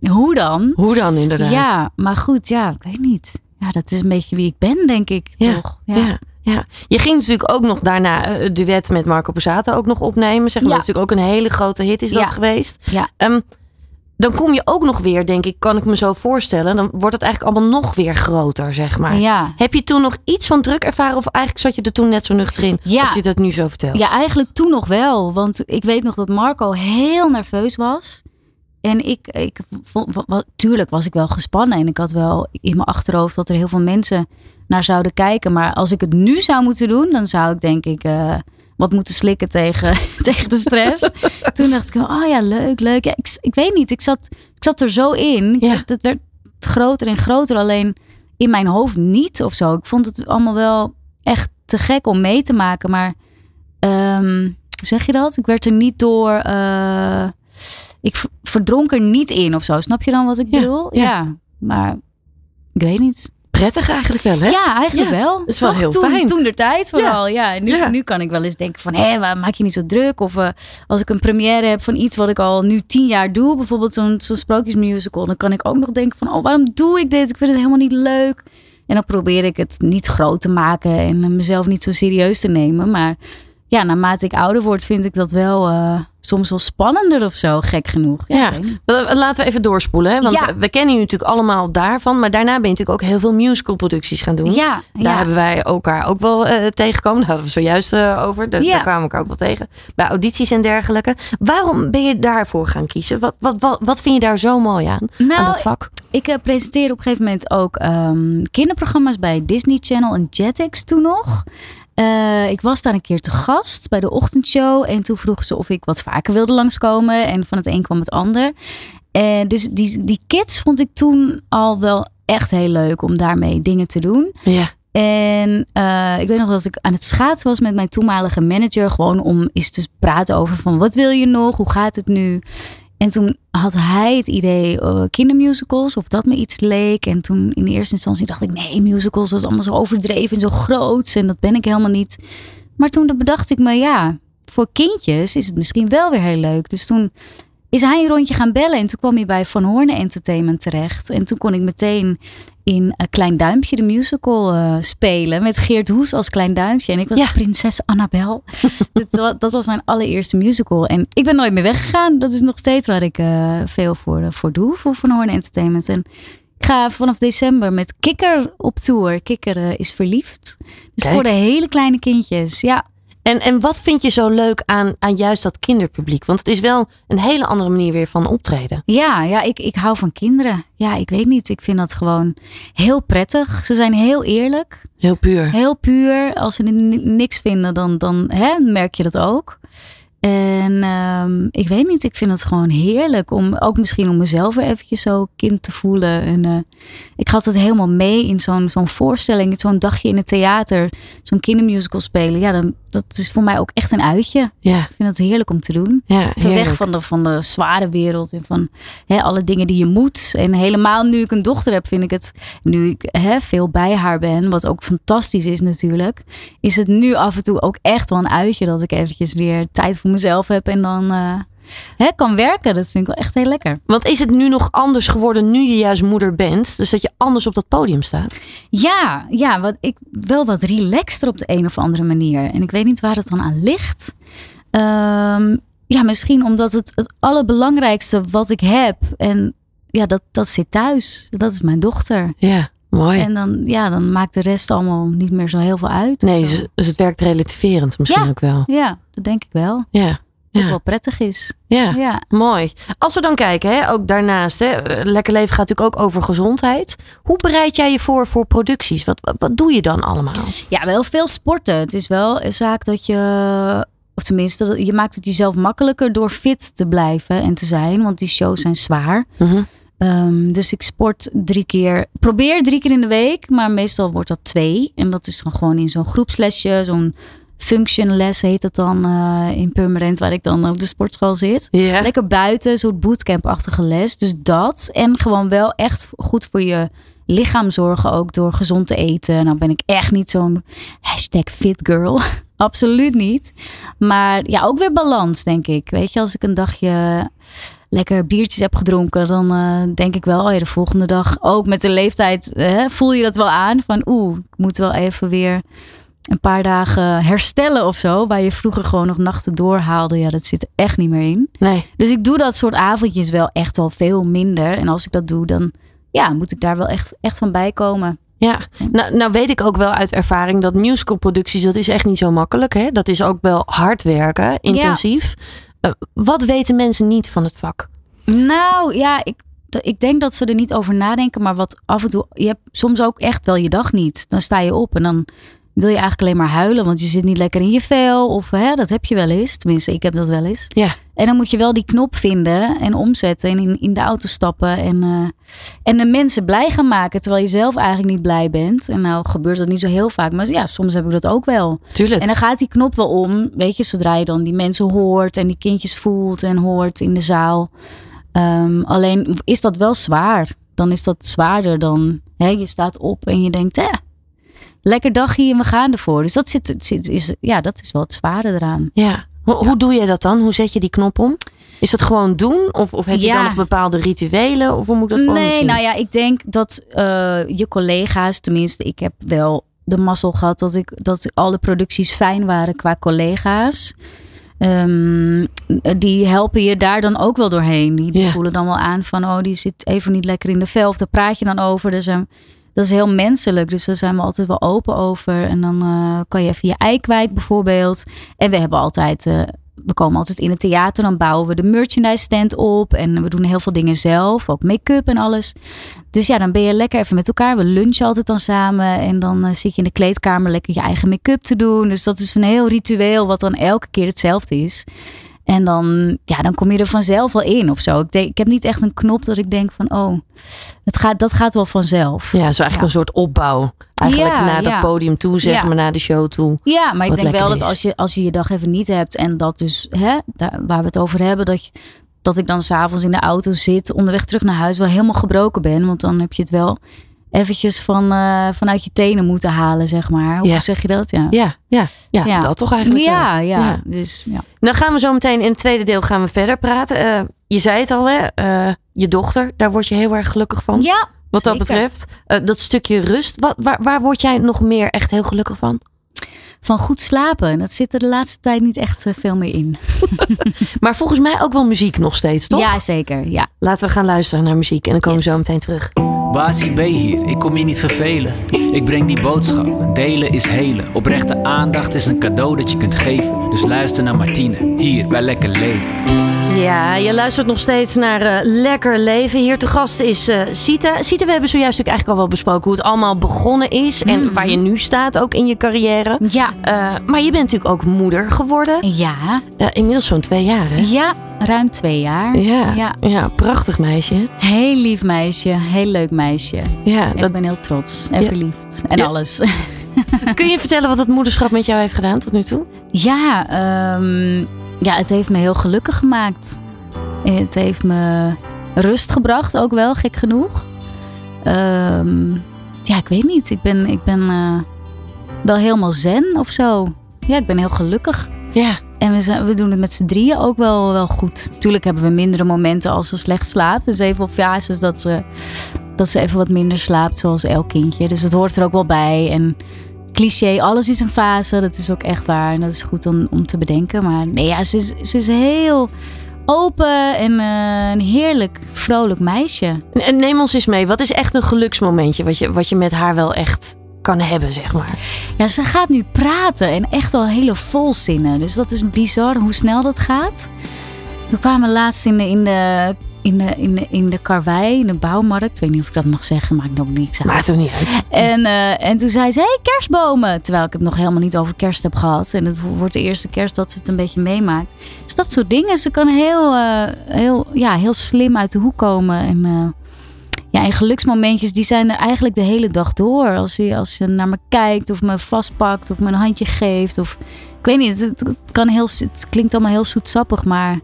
hoe dan? Hoe dan inderdaad? Ja, maar goed, ja, ik weet niet. Ja, dat is een beetje wie ik ben, denk ik. Ja, toch? Ja. Ja. Je ging natuurlijk ook nog daarna eh, het duet met Marco Borsato ook nog opnemen. Zeg maar. Ja. Dat is natuurlijk ook een hele grote hit is dat Ja. geweest. Ja. Ehm, dan kom je ook nog weer, denk ik, kan ik me zo voorstellen. Dan wordt het eigenlijk allemaal nog weer groter, zeg maar. Ja. Heb je toen nog iets van druk ervaren? Of eigenlijk zat je er toen net zo nuchter in? Ja. Als je dat nu zo vertelt. Ja, eigenlijk toen nog wel. Want ik weet nog dat Marco heel nerveus was. En ik, ik vond, tuurlijk was ik wel gespannen. En ik had wel in mijn achterhoofd dat er heel veel mensen naar zouden kijken. Maar als ik het nu zou moeten doen, dan zou ik denk ik eh, wat moeten slikken tegen, tegen de stress. Toen dacht ik, oh ja, leuk, leuk. Ja, ik, ik weet niet, ik zat, ik zat er zo in. Ja. Het, het werd groter en groter, alleen in mijn hoofd niet of zo. Ik vond het allemaal wel echt te gek om mee te maken. Maar ehm, hoe zeg je dat? Ik werd er niet door. eh, ik verdronk er niet in of zo. Snap je dan wat ik Ja, bedoel? ja. Ja. maar ik weet niet. Prettig eigenlijk wel, hè? Ja, eigenlijk Ja, wel. dat is wel Toch? heel toen, fijn. Toen de tijd vooral. Ja. nu, Ja. nu kan ik wel eens denken van, hé, waar maak je niet zo druk? Of eh, als ik een première heb van iets wat ik al nu tien jaar doe, bijvoorbeeld zo'n zo'n sprookjesmusical, dan kan ik ook nog denken van, oh, waarom doe ik dit? Ik vind het helemaal niet leuk. En dan probeer ik het niet groot te maken en mezelf niet zo serieus te nemen. Maar ja, naarmate ik ouder word, vind ik dat wel eh, soms wel spannender of zo, gek genoeg. Ja. niet. Eh, Laten we even doorspoelen, hè? Want Ja. we kennen je natuurlijk allemaal daarvan. Maar daarna ben je natuurlijk ook heel veel musicalproducties gaan doen. Ja, Daar ja. hebben wij elkaar ook wel eh, tegengekomen. Daar hadden we zojuist over. Dus Ja. Daar kwamen we elkaar ook wel tegen. Bij audities en dergelijke. Waarom ben je daarvoor gaan kiezen? Wat, wat, wat, wat vind je daar zo mooi aan? aan Nou, dat vak? Ik presenteer op een gegeven moment ook ehm, kinderprogramma's bij Disney Channel en Jetix toen nog. Eh, ik was daar een keer te gast bij de ochtendshow. En toen vroegen ze of ik wat vaker wilde langskomen. En van het een kwam het ander. En dus die, die kids vond ik toen al wel echt heel leuk om daarmee dingen te doen. Ja. En eh, ik weet nog dat ik aan het schaatsen was met mijn toenmalige manager. Gewoon om eens te praten over van wat wil je nog? Hoe gaat het nu? En toen had hij het idee eh, kindermusicals, of dat me iets leek. En toen in eerste instantie dacht ik, nee, musicals, dat is allemaal zo overdreven en zo groot. En dat ben ik helemaal niet. Maar toen bedacht ik me, ja, voor kindjes is het misschien wel weer heel leuk. Dus toen is hij een rondje gaan bellen. En toen kwam hij bij Van Hoorn Entertainment terecht. En toen kon ik meteen in eh, Klein Duimpje de musical eh, spelen. Met Geert Hoes als Klein Duimpje. En ik was Ja. prinses Annabel. dat, dat was mijn allereerste musical. En ik ben nooit meer weggegaan. Dat is nog steeds waar ik eh, veel voor, voor doe. Voor Van Hoorn Entertainment. En ik ga vanaf december met Kikker op tour. Kikker is verliefd. Dus Kijk. voor de hele kleine kindjes. Ja. En, en wat vind je zo leuk aan, aan juist dat kinderpubliek? Want het is wel een hele andere manier weer van optreden. Ja, ja ik, ik hou van kinderen. Ja, ik weet niet. Ik vind dat gewoon heel prettig. Ze zijn heel eerlijk, Heel puur. heel puur. Als ze ni- niks vinden, dan, dan hè, merk je dat ook. En ehm, ik weet niet, ik vind het gewoon heerlijk om ook misschien om mezelf weer eventjes zo kind te voelen. En eh, ik had het helemaal mee in zo'n zo'n voorstelling, zo'n dagje in het theater, zo'n kindermusical spelen. Ja, dan, dat is voor mij ook echt een uitje. Ja, Ik vind het heerlijk om te doen. ja weg van de, van de zware wereld en van hè, alle dingen die je moet. En helemaal nu ik een dochter heb, vind ik het, nu ik hè, veel bij haar ben, wat ook fantastisch is natuurlijk, is het nu af en toe ook echt wel een uitje dat ik eventjes weer tijd voor mezelf heb en dan eh, hè, kan werken. Dat vind ik wel echt heel lekker. Want is het nu nog anders geworden nu je juist moeder bent? Dus dat je anders op dat podium staat? Ja, ja wat ik, wel wat relaxter op de een of andere manier. En ik weet niet waar het dan aan ligt. Ehm, ja, misschien omdat het het allerbelangrijkste wat ik heb. En ja, dat, dat zit thuis. Dat is mijn dochter. Ja, mooi. En dan, ja, dan maakt de rest allemaal niet meer zo heel veel uit. nee, zo. dus, dus het werkt relativerend misschien Ja. ook wel. Ja, dat denk ik wel. Dat Ja, wel prettig is. ja. Ja. Mooi. Als we dan kijken, hè, ook daarnaast, hè, Lekker Leven gaat natuurlijk ook over gezondheid. Hoe bereid jij je voor voor producties? Wat, wat, wat doe je dan allemaal? Ja, wel veel sporten. Het is wel een zaak dat je, of tenminste, je maakt het jezelf makkelijker door fit te blijven en te zijn. Want die shows zijn zwaar. Mhm. Ehm, dus ik sport drie keer, probeer drie keer in de week, maar meestal wordt dat twee. En dat is dan gewoon in zo'n groepslesje, zo'n functionles heet het dan eh, in Purmerend, waar ik dan op de sportschool zit. Lekker buiten, een soort bootcamp-achtige les. Dus dat. En gewoon wel echt goed voor je lichaam zorgen. Ook door gezond te eten. Nou ben ik echt niet zo'n hashtag fit girl. Absoluut niet. Maar ja, ook weer balans, denk ik. Weet je, als ik een dagje lekker biertjes heb gedronken, dan eh, denk ik wel, oh ja, de volgende dag ook met de leeftijd hè, voel je dat wel aan. Van oeh, ik moet wel even weer een paar dagen herstellen of zo. Waar je vroeger gewoon nog nachten doorhaalde. Ja, dat zit er echt niet meer in. Nee. Dus ik doe dat soort avondjes wel echt wel veel minder. En als ik dat doe, dan ja, moet ik daar wel echt, echt van bijkomen. Ja, nou, nou weet ik ook wel uit ervaring dat musicalproducties, dat is echt niet zo makkelijk. Hè? Dat is ook wel hard werken, intensief. Eh, wat weten mensen niet van het vak? Nou ja, ik, ik denk dat ze er niet over nadenken. Maar wat af en toe, je hebt soms ook echt wel je dag niet. Dan sta je op en dan wil je eigenlijk alleen maar huilen. Want je zit niet lekker in je vel. Of hè, dat heb je wel eens. Tenminste, ik heb dat wel eens. Ja. En dan moet je wel die knop vinden en omzetten. En in, in de auto stappen. En, eh, en de mensen blij gaan maken. Terwijl je zelf eigenlijk niet blij bent. En nou gebeurt dat niet zo heel vaak. Maar ja, soms heb ik dat ook wel. Tuurlijk. En dan gaat die knop wel om, weet je, zodra je dan die mensen hoort en die kindjes voelt en hoort in de zaal. Ehm, alleen is dat wel zwaar. Dan is dat zwaarder dan Hè, je staat op en je denkt, lekker dagje en we gaan ervoor. Dus dat, zit, het zit, is, ja, dat is wel het zware eraan. Ja. Hoe, hoe doe je dat dan? Hoe zet je die knop om? Is dat gewoon doen? Of, of heb je Ja. dan nog bepaalde rituelen? Of hoe moet ik dat voor Nee, nou ja, ik denk dat eh, je collega's, tenminste, ik heb wel de mazzel gehad dat, ik, dat alle producties fijn waren qua collega's. Ehm, die helpen je daar dan ook wel doorheen. Die, die Ja. voelen dan wel aan van, oh, die zit even niet lekker in de vel. Of daar praat je dan over. Dus, ehm, dat is heel menselijk. Dus daar zijn we altijd wel open over. En dan eh, kan je even je ei kwijt bijvoorbeeld. En we hebben altijd... eh, we komen altijd in het theater, dan bouwen we de merchandise stand op. En we doen heel veel dingen zelf, ook make-up en alles. Dus ja, dan ben je lekker even met elkaar. We lunchen altijd dan samen. En dan eh, zit je in de kleedkamer lekker je eigen make-up te doen. Dus dat is een heel ritueel wat dan elke keer hetzelfde is. En dan, ja, dan kom je er vanzelf wel in of zo. Ik, denk, ik heb niet echt een knop dat ik denk van, oh, het gaat, dat gaat wel vanzelf. Ja, zo eigenlijk Ja. een soort opbouw. Eigenlijk Ja, naar dat ja. podium toe, zeg maar, naar de show toe. Ja, maar ik denk wel dat als je, als je je dag even niet hebt en dat dus, hè, daar, waar we het over hebben, dat, je, dat ik dan s'avonds in de auto zit, onderweg terug naar huis, wel helemaal gebroken ben. Want dan heb je het wel eventjes van, eh, vanuit je tenen moeten halen, zeg maar. Hoe Ja. zeg je dat? Ja. Ja, ja, ja, Ja. dat toch eigenlijk wel. Ja, ja, Ja. Dus ja. Dan gaan we zo meteen in het tweede deel gaan we verder praten. Eh, je zei het al, hè? eh, je dochter, daar word je heel erg gelukkig van. Ja, wat dat betreft. Dat stukje rust, wat, waar, waar word jij nog meer echt heel gelukkig van? Van goed slapen. Dat zit er de laatste tijd niet echt eh, veel meer in. Maar volgens mij ook wel muziek nog steeds, toch? Ja, zeker. Ja. Laten we gaan luisteren naar muziek en dan komen we zo meteen terug. Basie B hier, ik kom je niet vervelen. Ik breng die boodschap, delen is helen. Oprechte aandacht is een cadeau dat je kunt geven. Dus luister naar Martine, hier bij Lekker Leven. Ja, je luistert nog steeds naar eh, Lekker Leven. Hier te gast is eh Sita. Sita, we hebben zojuist natuurlijk eigenlijk al wel besproken hoe het allemaal begonnen is. En waar je nu staat ook in je carrière. Ja. Eh, maar je bent natuurlijk ook moeder geworden. Ja. Inmiddels zo'n twee jaar, hè? Ja, ruim twee jaar. Ja, Ja. ja. prachtig meisje. Heel lief meisje, heel leuk meisje. Ja, Ik dat, ben heel trots en Ja. verliefd en Ja. alles. kun je vertellen wat het moederschap met jou heeft gedaan tot nu toe? Ja, ehm, ja, het heeft me heel gelukkig gemaakt. Het heeft me rust gebracht, ook wel, gek genoeg. Ehm, ja, ik weet niet. Ik ben, ik ben eh, wel helemaal zen of zo. Ja, ik ben heel gelukkig. Ja, En we, zijn, we doen het met z'n drieën ook wel, wel goed. Tuurlijk hebben we mindere momenten als ze slecht slaapt. Dus even op fases dat ze, dat ze even wat minder slaapt, zoals elk kindje. Dus het hoort er ook wel bij. En cliché, alles is een fase. Dat is ook echt waar. En dat is goed om, om te bedenken. Maar nee, ja, ze is, ze is heel open en eh, een heerlijk, vrolijk meisje. en neem ons eens mee. Wat is echt een geluksmomentje wat je, wat je met haar wel echt kan hebben, zeg maar? Ja, ze gaat nu praten en echt al hele volzinnen. Dus dat is bizar hoe snel dat gaat. We kwamen laatst in de, in de, in de, in de, in de karwei, in de bouwmarkt. Ik weet niet of ik dat mag zeggen, maakt ook niks uit. Maakt er niet uit. En, eh, en toen zei ze, hey, kerstbomen. Terwijl ik het nog helemaal niet over kerst heb gehad. En het wordt de eerste kerst dat ze het een beetje meemaakt. Dus dat soort dingen. Ze kan heel, eh, heel, ja, heel slim uit de hoek komen. En, eh, ja, en geluksmomentjes, die zijn er eigenlijk de hele dag door. Als ze, als ze naar me kijkt of me vastpakt of me een handje geeft. Of, ik weet niet, het, het kan heel, het klinkt allemaal heel zoetsappig, maar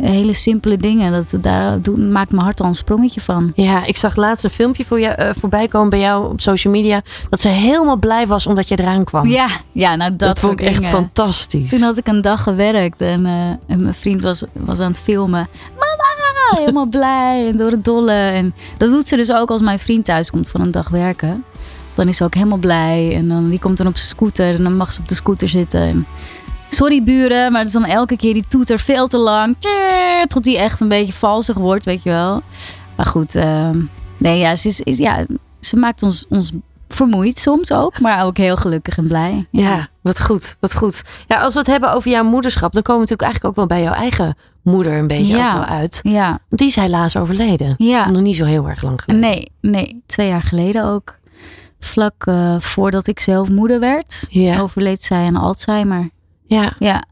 hele simpele dingen. Dat, daar maakt mijn hart al een sprongetje van. Ja, ik zag laatst een filmpje voor jou, eh, voorbij komen bij jou op social media. Dat ze helemaal blij was omdat je eraan kwam. Ja, ja nou dat, dat, vond ik echt dingen. fantastisch. Toen had ik een dag gewerkt en, eh, en mijn vriend was, was aan het filmen. Mama, helemaal blij en door het dolle. En dat doet ze dus ook als mijn vriend thuis komt van een dag werken. Dan is ze ook helemaal blij. En dan, die komt dan op zijn scooter en dan mag ze op de scooter zitten. En, sorry buren, maar het is dan elke keer die toeter veel te lang. Tot die echt een beetje valsig wordt, weet je wel. Maar goed, eh, nee, ja, ze, is, is- ja, ze maakt ons, ons vermoeid soms ook. Maar ook heel gelukkig en blij. Ja, wat goed, wat goed. Ja, als we het hebben over jouw moederschap, dan komen we natuurlijk eigenlijk ook wel bij jouw eigen moeder een beetje Ja. ook wel uit. Ja, Want die is helaas overleden. ja. Nog niet zo heel erg lang geleden. Nee, nee, twee jaar geleden ook. Vlak eh, voordat ik zelf moeder werd, Ja. overleed zij aan Alzheimer. Ja. Ja,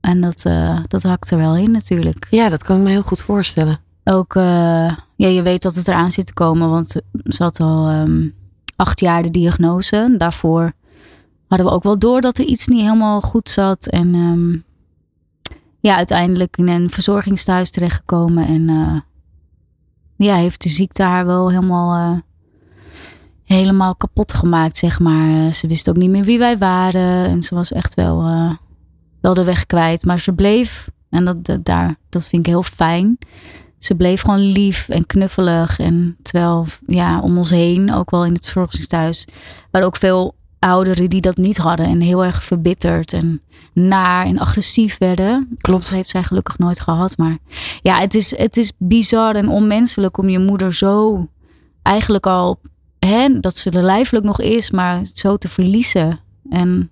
en dat, eh, dat hakt er wel in natuurlijk. ja, dat kan ik me heel goed voorstellen. Ook, eh, ja, je weet dat het eraan zit te komen, want ze had al ehm, acht jaar de diagnose. Daarvoor hadden we ook wel door dat er iets niet helemaal goed zat. En ehm, ja, uiteindelijk in een verzorgingstehuis terechtgekomen. En eh, ja, heeft de ziekte haar wel helemaal helemaal kapot gemaakt, zeg maar. Ze wist ook niet meer wie wij waren. En ze was echt wel, wel de weg kwijt. Maar ze bleef, en dat, dat, daar, dat vind ik heel fijn. Ze bleef gewoon lief en knuffelig. En terwijl, ja, om ons heen, ook wel in het verzorgingstehuis, waren ook veel ouderen die dat niet hadden. En heel erg verbitterd en naar en agressief werden. Klopt. Dat heeft zij gelukkig nooit gehad. Maar ja, het is, het is bizar en onmenselijk om je moeder zo eigenlijk al, hè, dat ze er lijfelijk nog is, maar zo te verliezen. En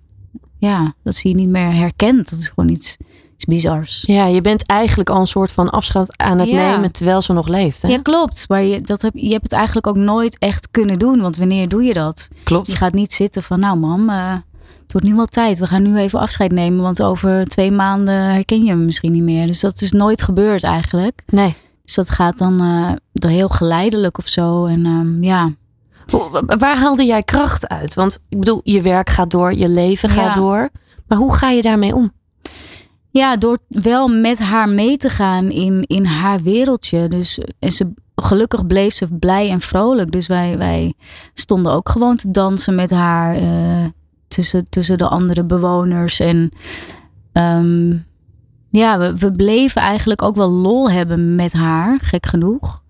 ja, dat ze je niet meer herkent. Dat is gewoon iets, iets bizars. Ja, je bent eigenlijk al een soort van afscheid aan het Ja. nemen terwijl ze nog leeft. Hè? Ja, klopt. Maar je, dat heb, je hebt het eigenlijk ook nooit echt kunnen doen. Want wanneer doe je dat? Klopt. Je gaat niet zitten van, nou mam, eh, het wordt nu wel tijd. We gaan nu even afscheid nemen. Want over twee maanden herken je me misschien niet meer. Dus dat is nooit gebeurd eigenlijk. Nee. Dus dat gaat dan dan heel geleidelijk of zo. En ehm, ja, Waar haalde jij kracht uit? Want ik bedoel, je werk gaat door, je leven gaat Ja. door. Maar hoe ga je daarmee om? Ja, door wel met haar mee te gaan in, in haar wereldje. Dus en ze, gelukkig bleef ze blij en vrolijk. Dus wij, wij stonden ook gewoon te dansen met haar eh, tussen, tussen de andere bewoners. En ehm, ja, we, we bleven eigenlijk ook wel lol hebben met haar, gek genoeg.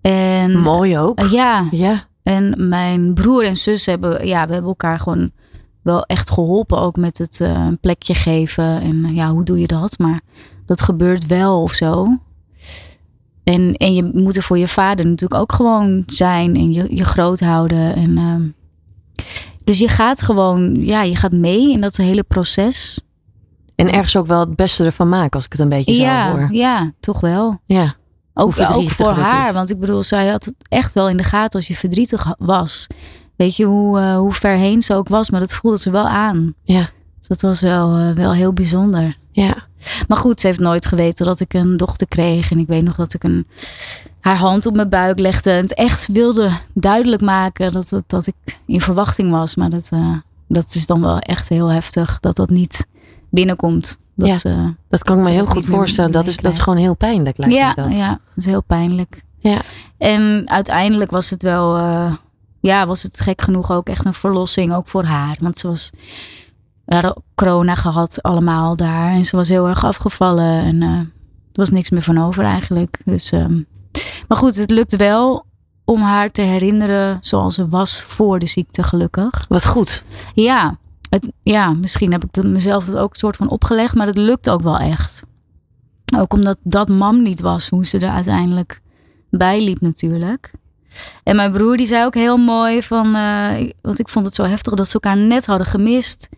En Mooi ook. ja, Ja. En mijn broer en zus hebben, ja, we hebben elkaar gewoon wel echt geholpen. Ook met het eh, een plekje geven. En ja, hoe doe je dat? Maar dat gebeurt wel of zo. En, en je moet er voor je vader natuurlijk ook gewoon zijn. En je, je groot houden. En, ehm, dus je gaat gewoon, ja, je gaat mee in dat hele proces. En ergens ook wel het beste ervan maken, als ik het een beetje zo Ja, hoor. ja, toch wel. Ja. Ook, voor haar. is. Want ik bedoel, zij had het echt wel in de gaten als je verdrietig was. Weet je hoe, eh, hoe ver heen ze ook was, maar dat voelde ze wel aan. Ja. Dus dat was wel, eh, wel heel bijzonder. Ja. Maar goed, ze heeft nooit geweten dat ik een dochter kreeg. En ik weet nog dat ik een, haar hand op mijn buik legde. En het echt wilde duidelijk maken dat, het, dat ik in verwachting was. Maar dat, eh, dat is dan wel echt heel heftig dat dat niet binnenkomt. Dat, Ja, ze- Dat kan ik me heel goed voorstellen. Dat is, dat is gewoon heel pijnlijk, lijkt ja, me dat. ja, dat is heel pijnlijk. Ja. En uiteindelijk was het wel, eh, ja, was het gek genoeg ook echt een verlossing, ook voor haar. Want ze was, we hadden corona gehad allemaal daar en ze was heel erg afgevallen en eh, er was niks meer van over eigenlijk. Dus, ehm, maar goed, het lukt wel om haar te herinneren zoals ze was voor de ziekte, gelukkig. Wat goed. Ja, ja misschien heb ik mezelf dat ook een soort van opgelegd, maar dat lukt ook wel echt. Ook omdat dat mam niet was, hoe ze er uiteindelijk bij liep natuurlijk. En mijn broer die zei ook heel mooi van, eh, want ik vond het zo heftig dat ze elkaar net hadden gemist.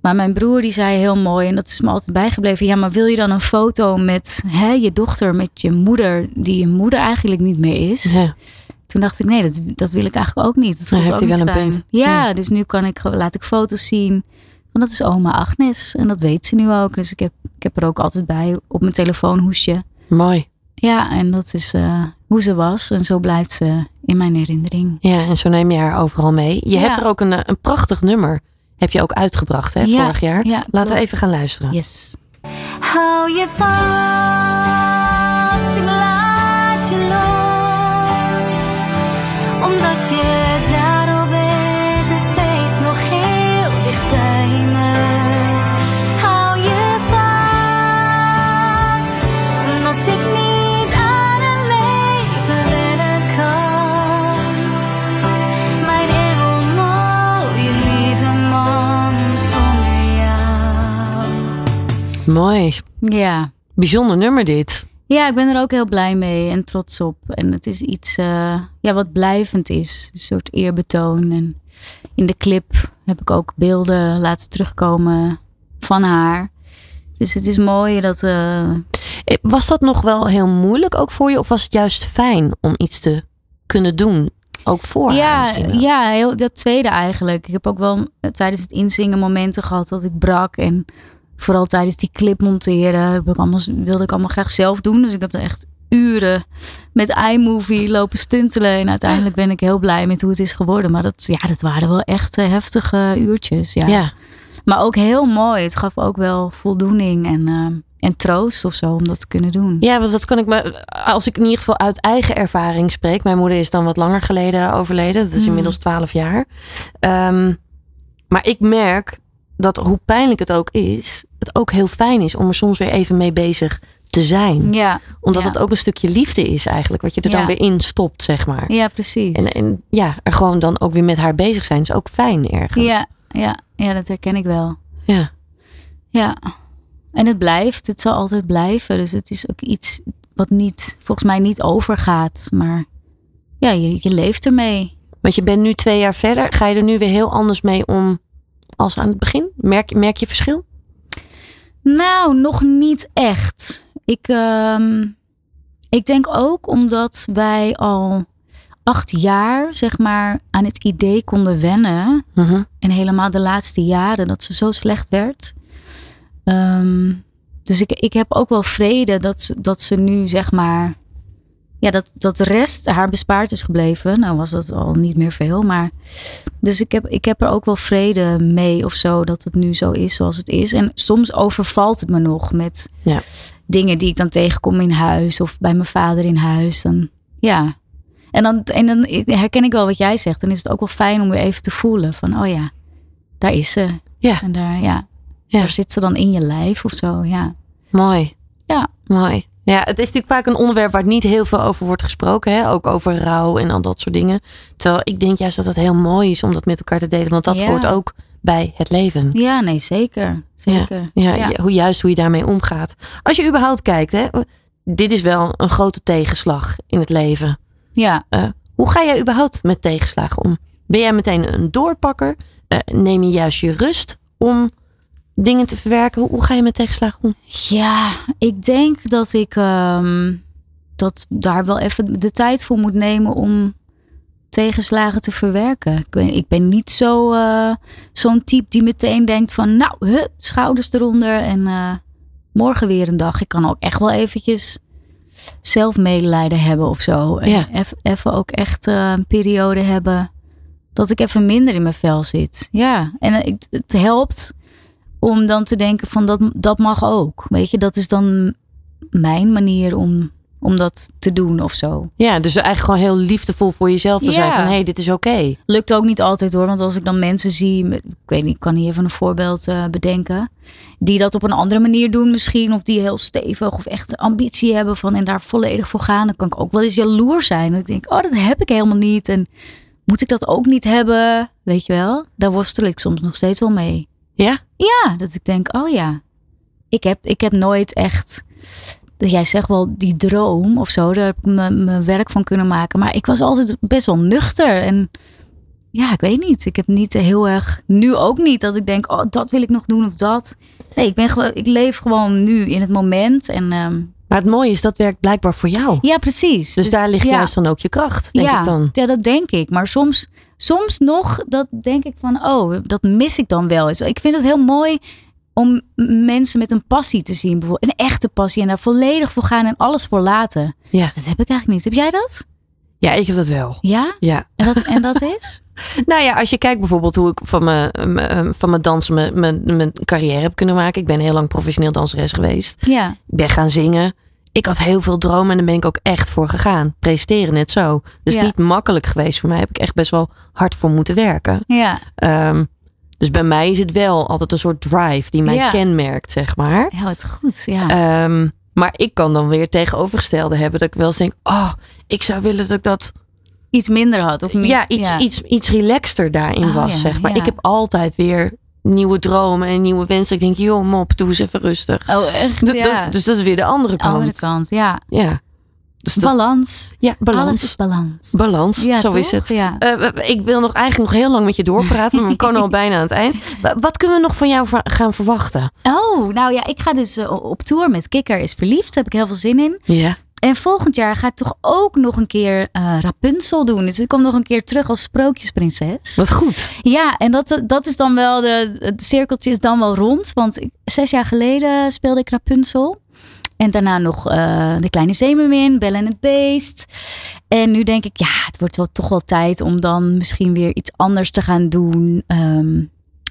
Maar mijn broer die zei heel mooi, en dat is me altijd bijgebleven. Ja, maar wil je dan een foto met hè, je dochter, met je moeder, die je moeder eigenlijk niet meer is? Ja. Toen dacht ik, nee, dat, dat wil ik eigenlijk ook niet. Dat Nou, voelt heeft ook niet wel een fijn. punt. Ja, Ja. dus nu kan ik, laat ik foto's zien. Want dat is oma Agnes. En dat weet ze nu ook. Dus ik heb, ik heb er ook altijd bij op mijn telefoonhoesje. Mooi. Ja, en dat is eh, hoe ze was. En zo blijft ze in mijn herinnering. Ja, en zo neem je haar overal mee. Je Ja. hebt er ook een, eh, een prachtig nummer. Heb je ook uitgebracht, hè, Ja, vorig jaar. ja, Laten we even gaan luisteren. Yes. Hou je vast, Omdat je daardoor bent en steeds nog heel dicht bij me. Hou je vast, omdat ik niet aan een leven wennen kan. Mijn engel, mooie lieve man, zonder jou. Mooi. Ja. Bijzonder nummer dit. Ja, ik ben er ook heel blij mee en trots op. En het is iets eh, ja, wat blijvend is. Een soort eerbetoon. En in de clip heb ik ook beelden laten terugkomen van haar. Dus het is mooi dat... eh, Eh, Was dat nog wel heel moeilijk ook voor je? Of was het juist fijn om iets te kunnen doen? Ook voor haar ja, ja heel, dat tweede eigenlijk. Ik heb ook wel tijdens het inzingen momenten gehad dat ik brak. En vooral tijdens die clip monteren ik allemaal, wilde ik allemaal graag zelf doen. Dus ik heb er echt uren met iMovie lopen stuntelen. En uiteindelijk ben ik heel blij met hoe het is geworden. Maar dat, ja, dat waren wel echt eh, heftige uurtjes. Ja. Ja. Maar ook heel mooi. Het gaf ook wel voldoening. En eh, en troost of zo om dat te kunnen doen. Ja, want dat kan ik me, als ik in ieder geval uit eigen ervaring spreek. Mijn moeder is dan wat langer geleden overleden. Dat is Hmm. inmiddels 12 jaar. Ehm, maar ik merk dat hoe pijnlijk het ook is, het ook heel fijn is om er soms weer even mee bezig te zijn. Ja, Omdat ja. het ook een stukje liefde is eigenlijk, wat je er dan weer in stopt, zeg maar. ja precies. En, en ja, er gewoon dan ook weer met haar bezig zijn is ook fijn ergens. ja, ja, ja, dat herken ik wel. Ja. Ja. En het blijft, het zal altijd blijven. Dus het is ook iets wat niet, volgens mij niet overgaat. Maar ja, je, je leeft ermee. Want je bent nu twee jaar verder. Ga je er nu weer heel anders mee om als aan het begin? Merk, merk je verschil? Nou, nog niet echt. Ik, ehm, ik denk ook omdat wij al acht jaar, zeg maar, aan het idee konden wennen. Mhm. En helemaal de laatste jaren dat ze zo slecht werd. Ehm, dus ik, ik heb ook wel vrede dat ze, dat ze nu, zeg maar. Ja, dat, dat de rest haar bespaard is gebleven. Nou was dat al niet meer veel. Maar. Dus ik heb, ik heb er ook wel vrede mee of zo. Dat het nu zo is zoals het is. En soms overvalt het me nog met Ja. dingen die ik dan tegenkom in huis. Of bij mijn vader in huis. Dan, ja. En dan, en dan herken ik wel wat jij zegt. Dan is het ook wel fijn om weer even te voelen. Van, oh ja, daar is ze. Ja. En daar, ja, Ja. daar zit ze dan in je lijf of zo. Ja. Mooi. Ja. Mooi. Ja, het is natuurlijk vaak een onderwerp waar niet heel veel over wordt gesproken. Hè? Ook over rouw en al dat soort dingen. Terwijl ik denk juist dat het heel mooi is om dat met elkaar te delen. Want dat Ja. hoort ook bij het leven. ja, nee, zeker. Zeker. Ja, Ja. ja, hoe, juist hoe je daarmee omgaat. Als je überhaupt kijkt, hè, dit is wel een grote tegenslag in het leven. ja. Eh, hoe ga jij überhaupt met tegenslagen om? Ben jij meteen een doorpakker? Eh, neem je juist je rust om dingen te verwerken? Hoe, hoe ga je met tegenslagen om? Ja, ik denk dat ik ehm, dat daar wel even de tijd voor moet nemen om tegenslagen te verwerken. Ik ben, ik ben niet zo, eh, zo'n type die meteen denkt van nou, hup, schouders eronder en eh, morgen weer een dag. Ik kan ook echt wel eventjes zelf medelijden hebben of zo. Ja. Even ook echt eh, een periode hebben dat ik even minder in mijn vel zit. Ja, en het helpt om dan te denken van dat, dat mag ook. Weet je, dat is dan mijn manier om, om dat te doen of zo. Ja, dus eigenlijk gewoon heel liefdevol voor jezelf te Ja. zijn. Van hé, hey, dit is oké. Lukt ook niet altijd hoor, want als ik dan mensen zie, ik weet niet, ik kan hier even een voorbeeld eh, bedenken, die dat op een andere manier doen misschien, of die heel stevig of echt ambitie hebben van en daar volledig voor gaan, dan kan ik ook wel eens jaloers zijn. Ik denk, oh, dat heb ik helemaal niet en moet ik dat ook niet hebben? Weet je wel? Daar worstel ik soms nog steeds wel mee. Ja? Ja, dat ik denk, oh ja, ik heb, ik heb nooit echt, dat jij zegt wel die droom of zo, daar ik mijn werk van kunnen maken. Maar ik was altijd best wel nuchter en ja, ik weet niet. Ik heb niet heel erg, nu ook niet, dat ik denk, oh, dat wil ik nog doen of dat. Nee, ik ben ik leef gewoon nu in het moment en ehm, Maar het mooie is, dat werkt blijkbaar voor jou. ja, precies. Dus, daar ligt ja. juist dan ook je kracht, denk ja, ik dan. Ja, dat denk ik. Maar soms, soms nog, dat denk ik van, oh, dat mis ik dan wel eens. Ik vind het heel mooi om mensen met een passie te zien. Bijvoorbeeld een echte passie en daar volledig voor gaan en alles voor laten. Ja. Dat heb ik eigenlijk niet. Heb jij dat? ja, ik heb dat wel. Ja? Ja. En dat, en dat is? Nou ja, als je kijkt bijvoorbeeld hoe ik van mijn, mijn- van mijn dansen mijn, mijn, mijn carrière heb kunnen maken. Ik ben heel lang professioneel danseres geweest. Ja. Ik ben gaan zingen. Ik had heel veel dromen en daar ben ik ook echt voor gegaan. Presteren net zo. Dus Ja. niet makkelijk geweest voor mij. Heb ik echt best wel hard voor moeten werken. Ja. Ehm, dus bij mij is het wel altijd een soort drive die mij Ja. kenmerkt, zeg maar. Ja, wat goed. Ja. Ehm, maar ik kan dan weer tegenovergestelde hebben. Dat ik wel eens denk, oh, ik zou willen dat ik dat Iets minder had. Of niet? ja, iets, Iets, iets relaxter daarin Oh, was, ja, zeg maar. Ik heb altijd weer nieuwe dromen en nieuwe wensen. Ik denk, joh, mop, doe eens even rustig. Oh, echt? Dus- Ja. dus, dus dat is weer de andere kant. Andere kant, ja. Ja. Dus dat- Balans. ja, balans. Alles is balans. balans, Ja, zo toch? is het. Ja. Eh, ik wil nog eigenlijk nog heel lang met je doorpraten, maar we komen al bijna aan het eind. Wa- Wat kunnen we nog van jou gaan verwachten? Oh, nou ja, ik ga dus eh, op tour met Kikker is verliefd. Daar heb ik heel veel zin in. Ja. En volgend jaar ga ik toch ook nog een keer eh, Rapunzel doen. Dus ik kom nog een keer terug als sprookjesprinses. Wat goed. Ja, en dat, dat is dan wel, de, het cirkeltje is dan wel rond. Want ik- zes jaar geleden speelde ik Rapunzel. En daarna nog eh, De Kleine Zeemermin, Belle en het Beest. En nu denk ik, ja, het wordt wel, toch wel tijd om dan misschien weer iets anders te gaan doen. Ehm,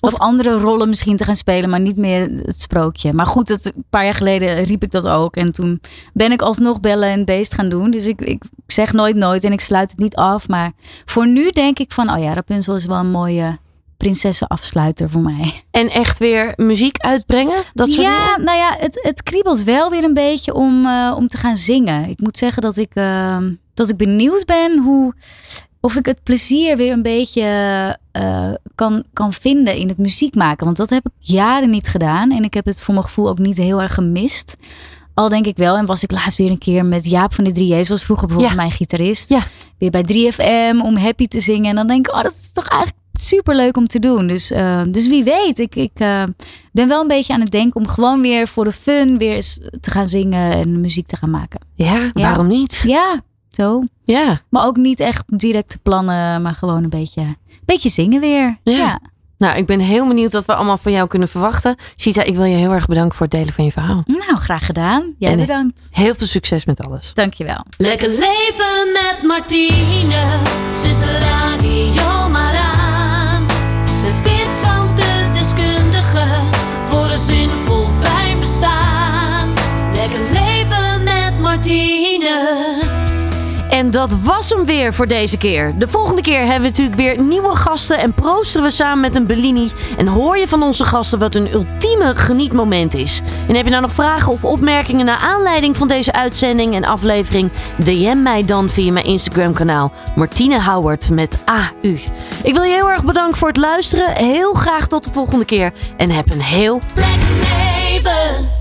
Of andere rollen misschien te gaan spelen, maar niet meer het sprookje. Maar goed, dat, een paar jaar geleden riep ik dat ook. En toen ben ik alsnog bellen en beest gaan doen. Dus ik, ik zeg nooit nooit en ik sluit het niet af. Maar voor nu denk ik van, oh ja, Rapunzel is wel een mooie prinsessenafsluiter voor mij. En echt weer muziek uitbrengen? Dat soort ja, dingen? nou ja, het, het kriebelt wel weer een beetje om, eh, om te gaan zingen. Ik moet zeggen dat ik, eh, dat ik benieuwd ben hoe, of ik het plezier weer een beetje eh, kan, kan vinden in het muziek maken. Want dat heb ik jaren niet gedaan. En ik heb het voor mijn gevoel ook niet heel erg gemist. Al denk ik wel. En was ik laatst weer een keer met Jaap van de 3J's. Was vroeger bijvoorbeeld Ja. mijn gitarist. Ja. Weer bij 3FM om happy te zingen. En dan denk ik, oh, dat is toch eigenlijk super leuk om te doen. Dus, eh, dus wie weet. Ik, ik eh, ben wel een beetje aan het denken om gewoon weer voor de fun weer eens te gaan zingen en muziek te gaan maken. Ja, waarom niet? Ja, zo. Ja. Maar ook niet echt directe plannen, maar gewoon een beetje, een beetje zingen weer. Ja. Ja. Nou, ik ben heel benieuwd wat we allemaal van jou kunnen verwachten. Sita, ik wil je heel erg bedanken voor het delen van je verhaal. Nou, graag gedaan. Jij En- bedankt. Heel veel succes met alles. Dankjewel. Lekker leven met Martine, zet de radio En dat was hem weer voor deze keer. De volgende keer hebben we natuurlijk weer nieuwe gasten en proosteren we samen met een Bellini. En hoor je van onze gasten wat een ultieme genietmoment is. En heb je nou nog vragen of opmerkingen naar aanleiding van deze uitzending en aflevering? DM mij dan via mijn Instagram kanaal Martine Howard met AU. Ik wil je heel erg bedanken voor het luisteren. Heel graag tot de volgende keer. En heb een heel Lekker leven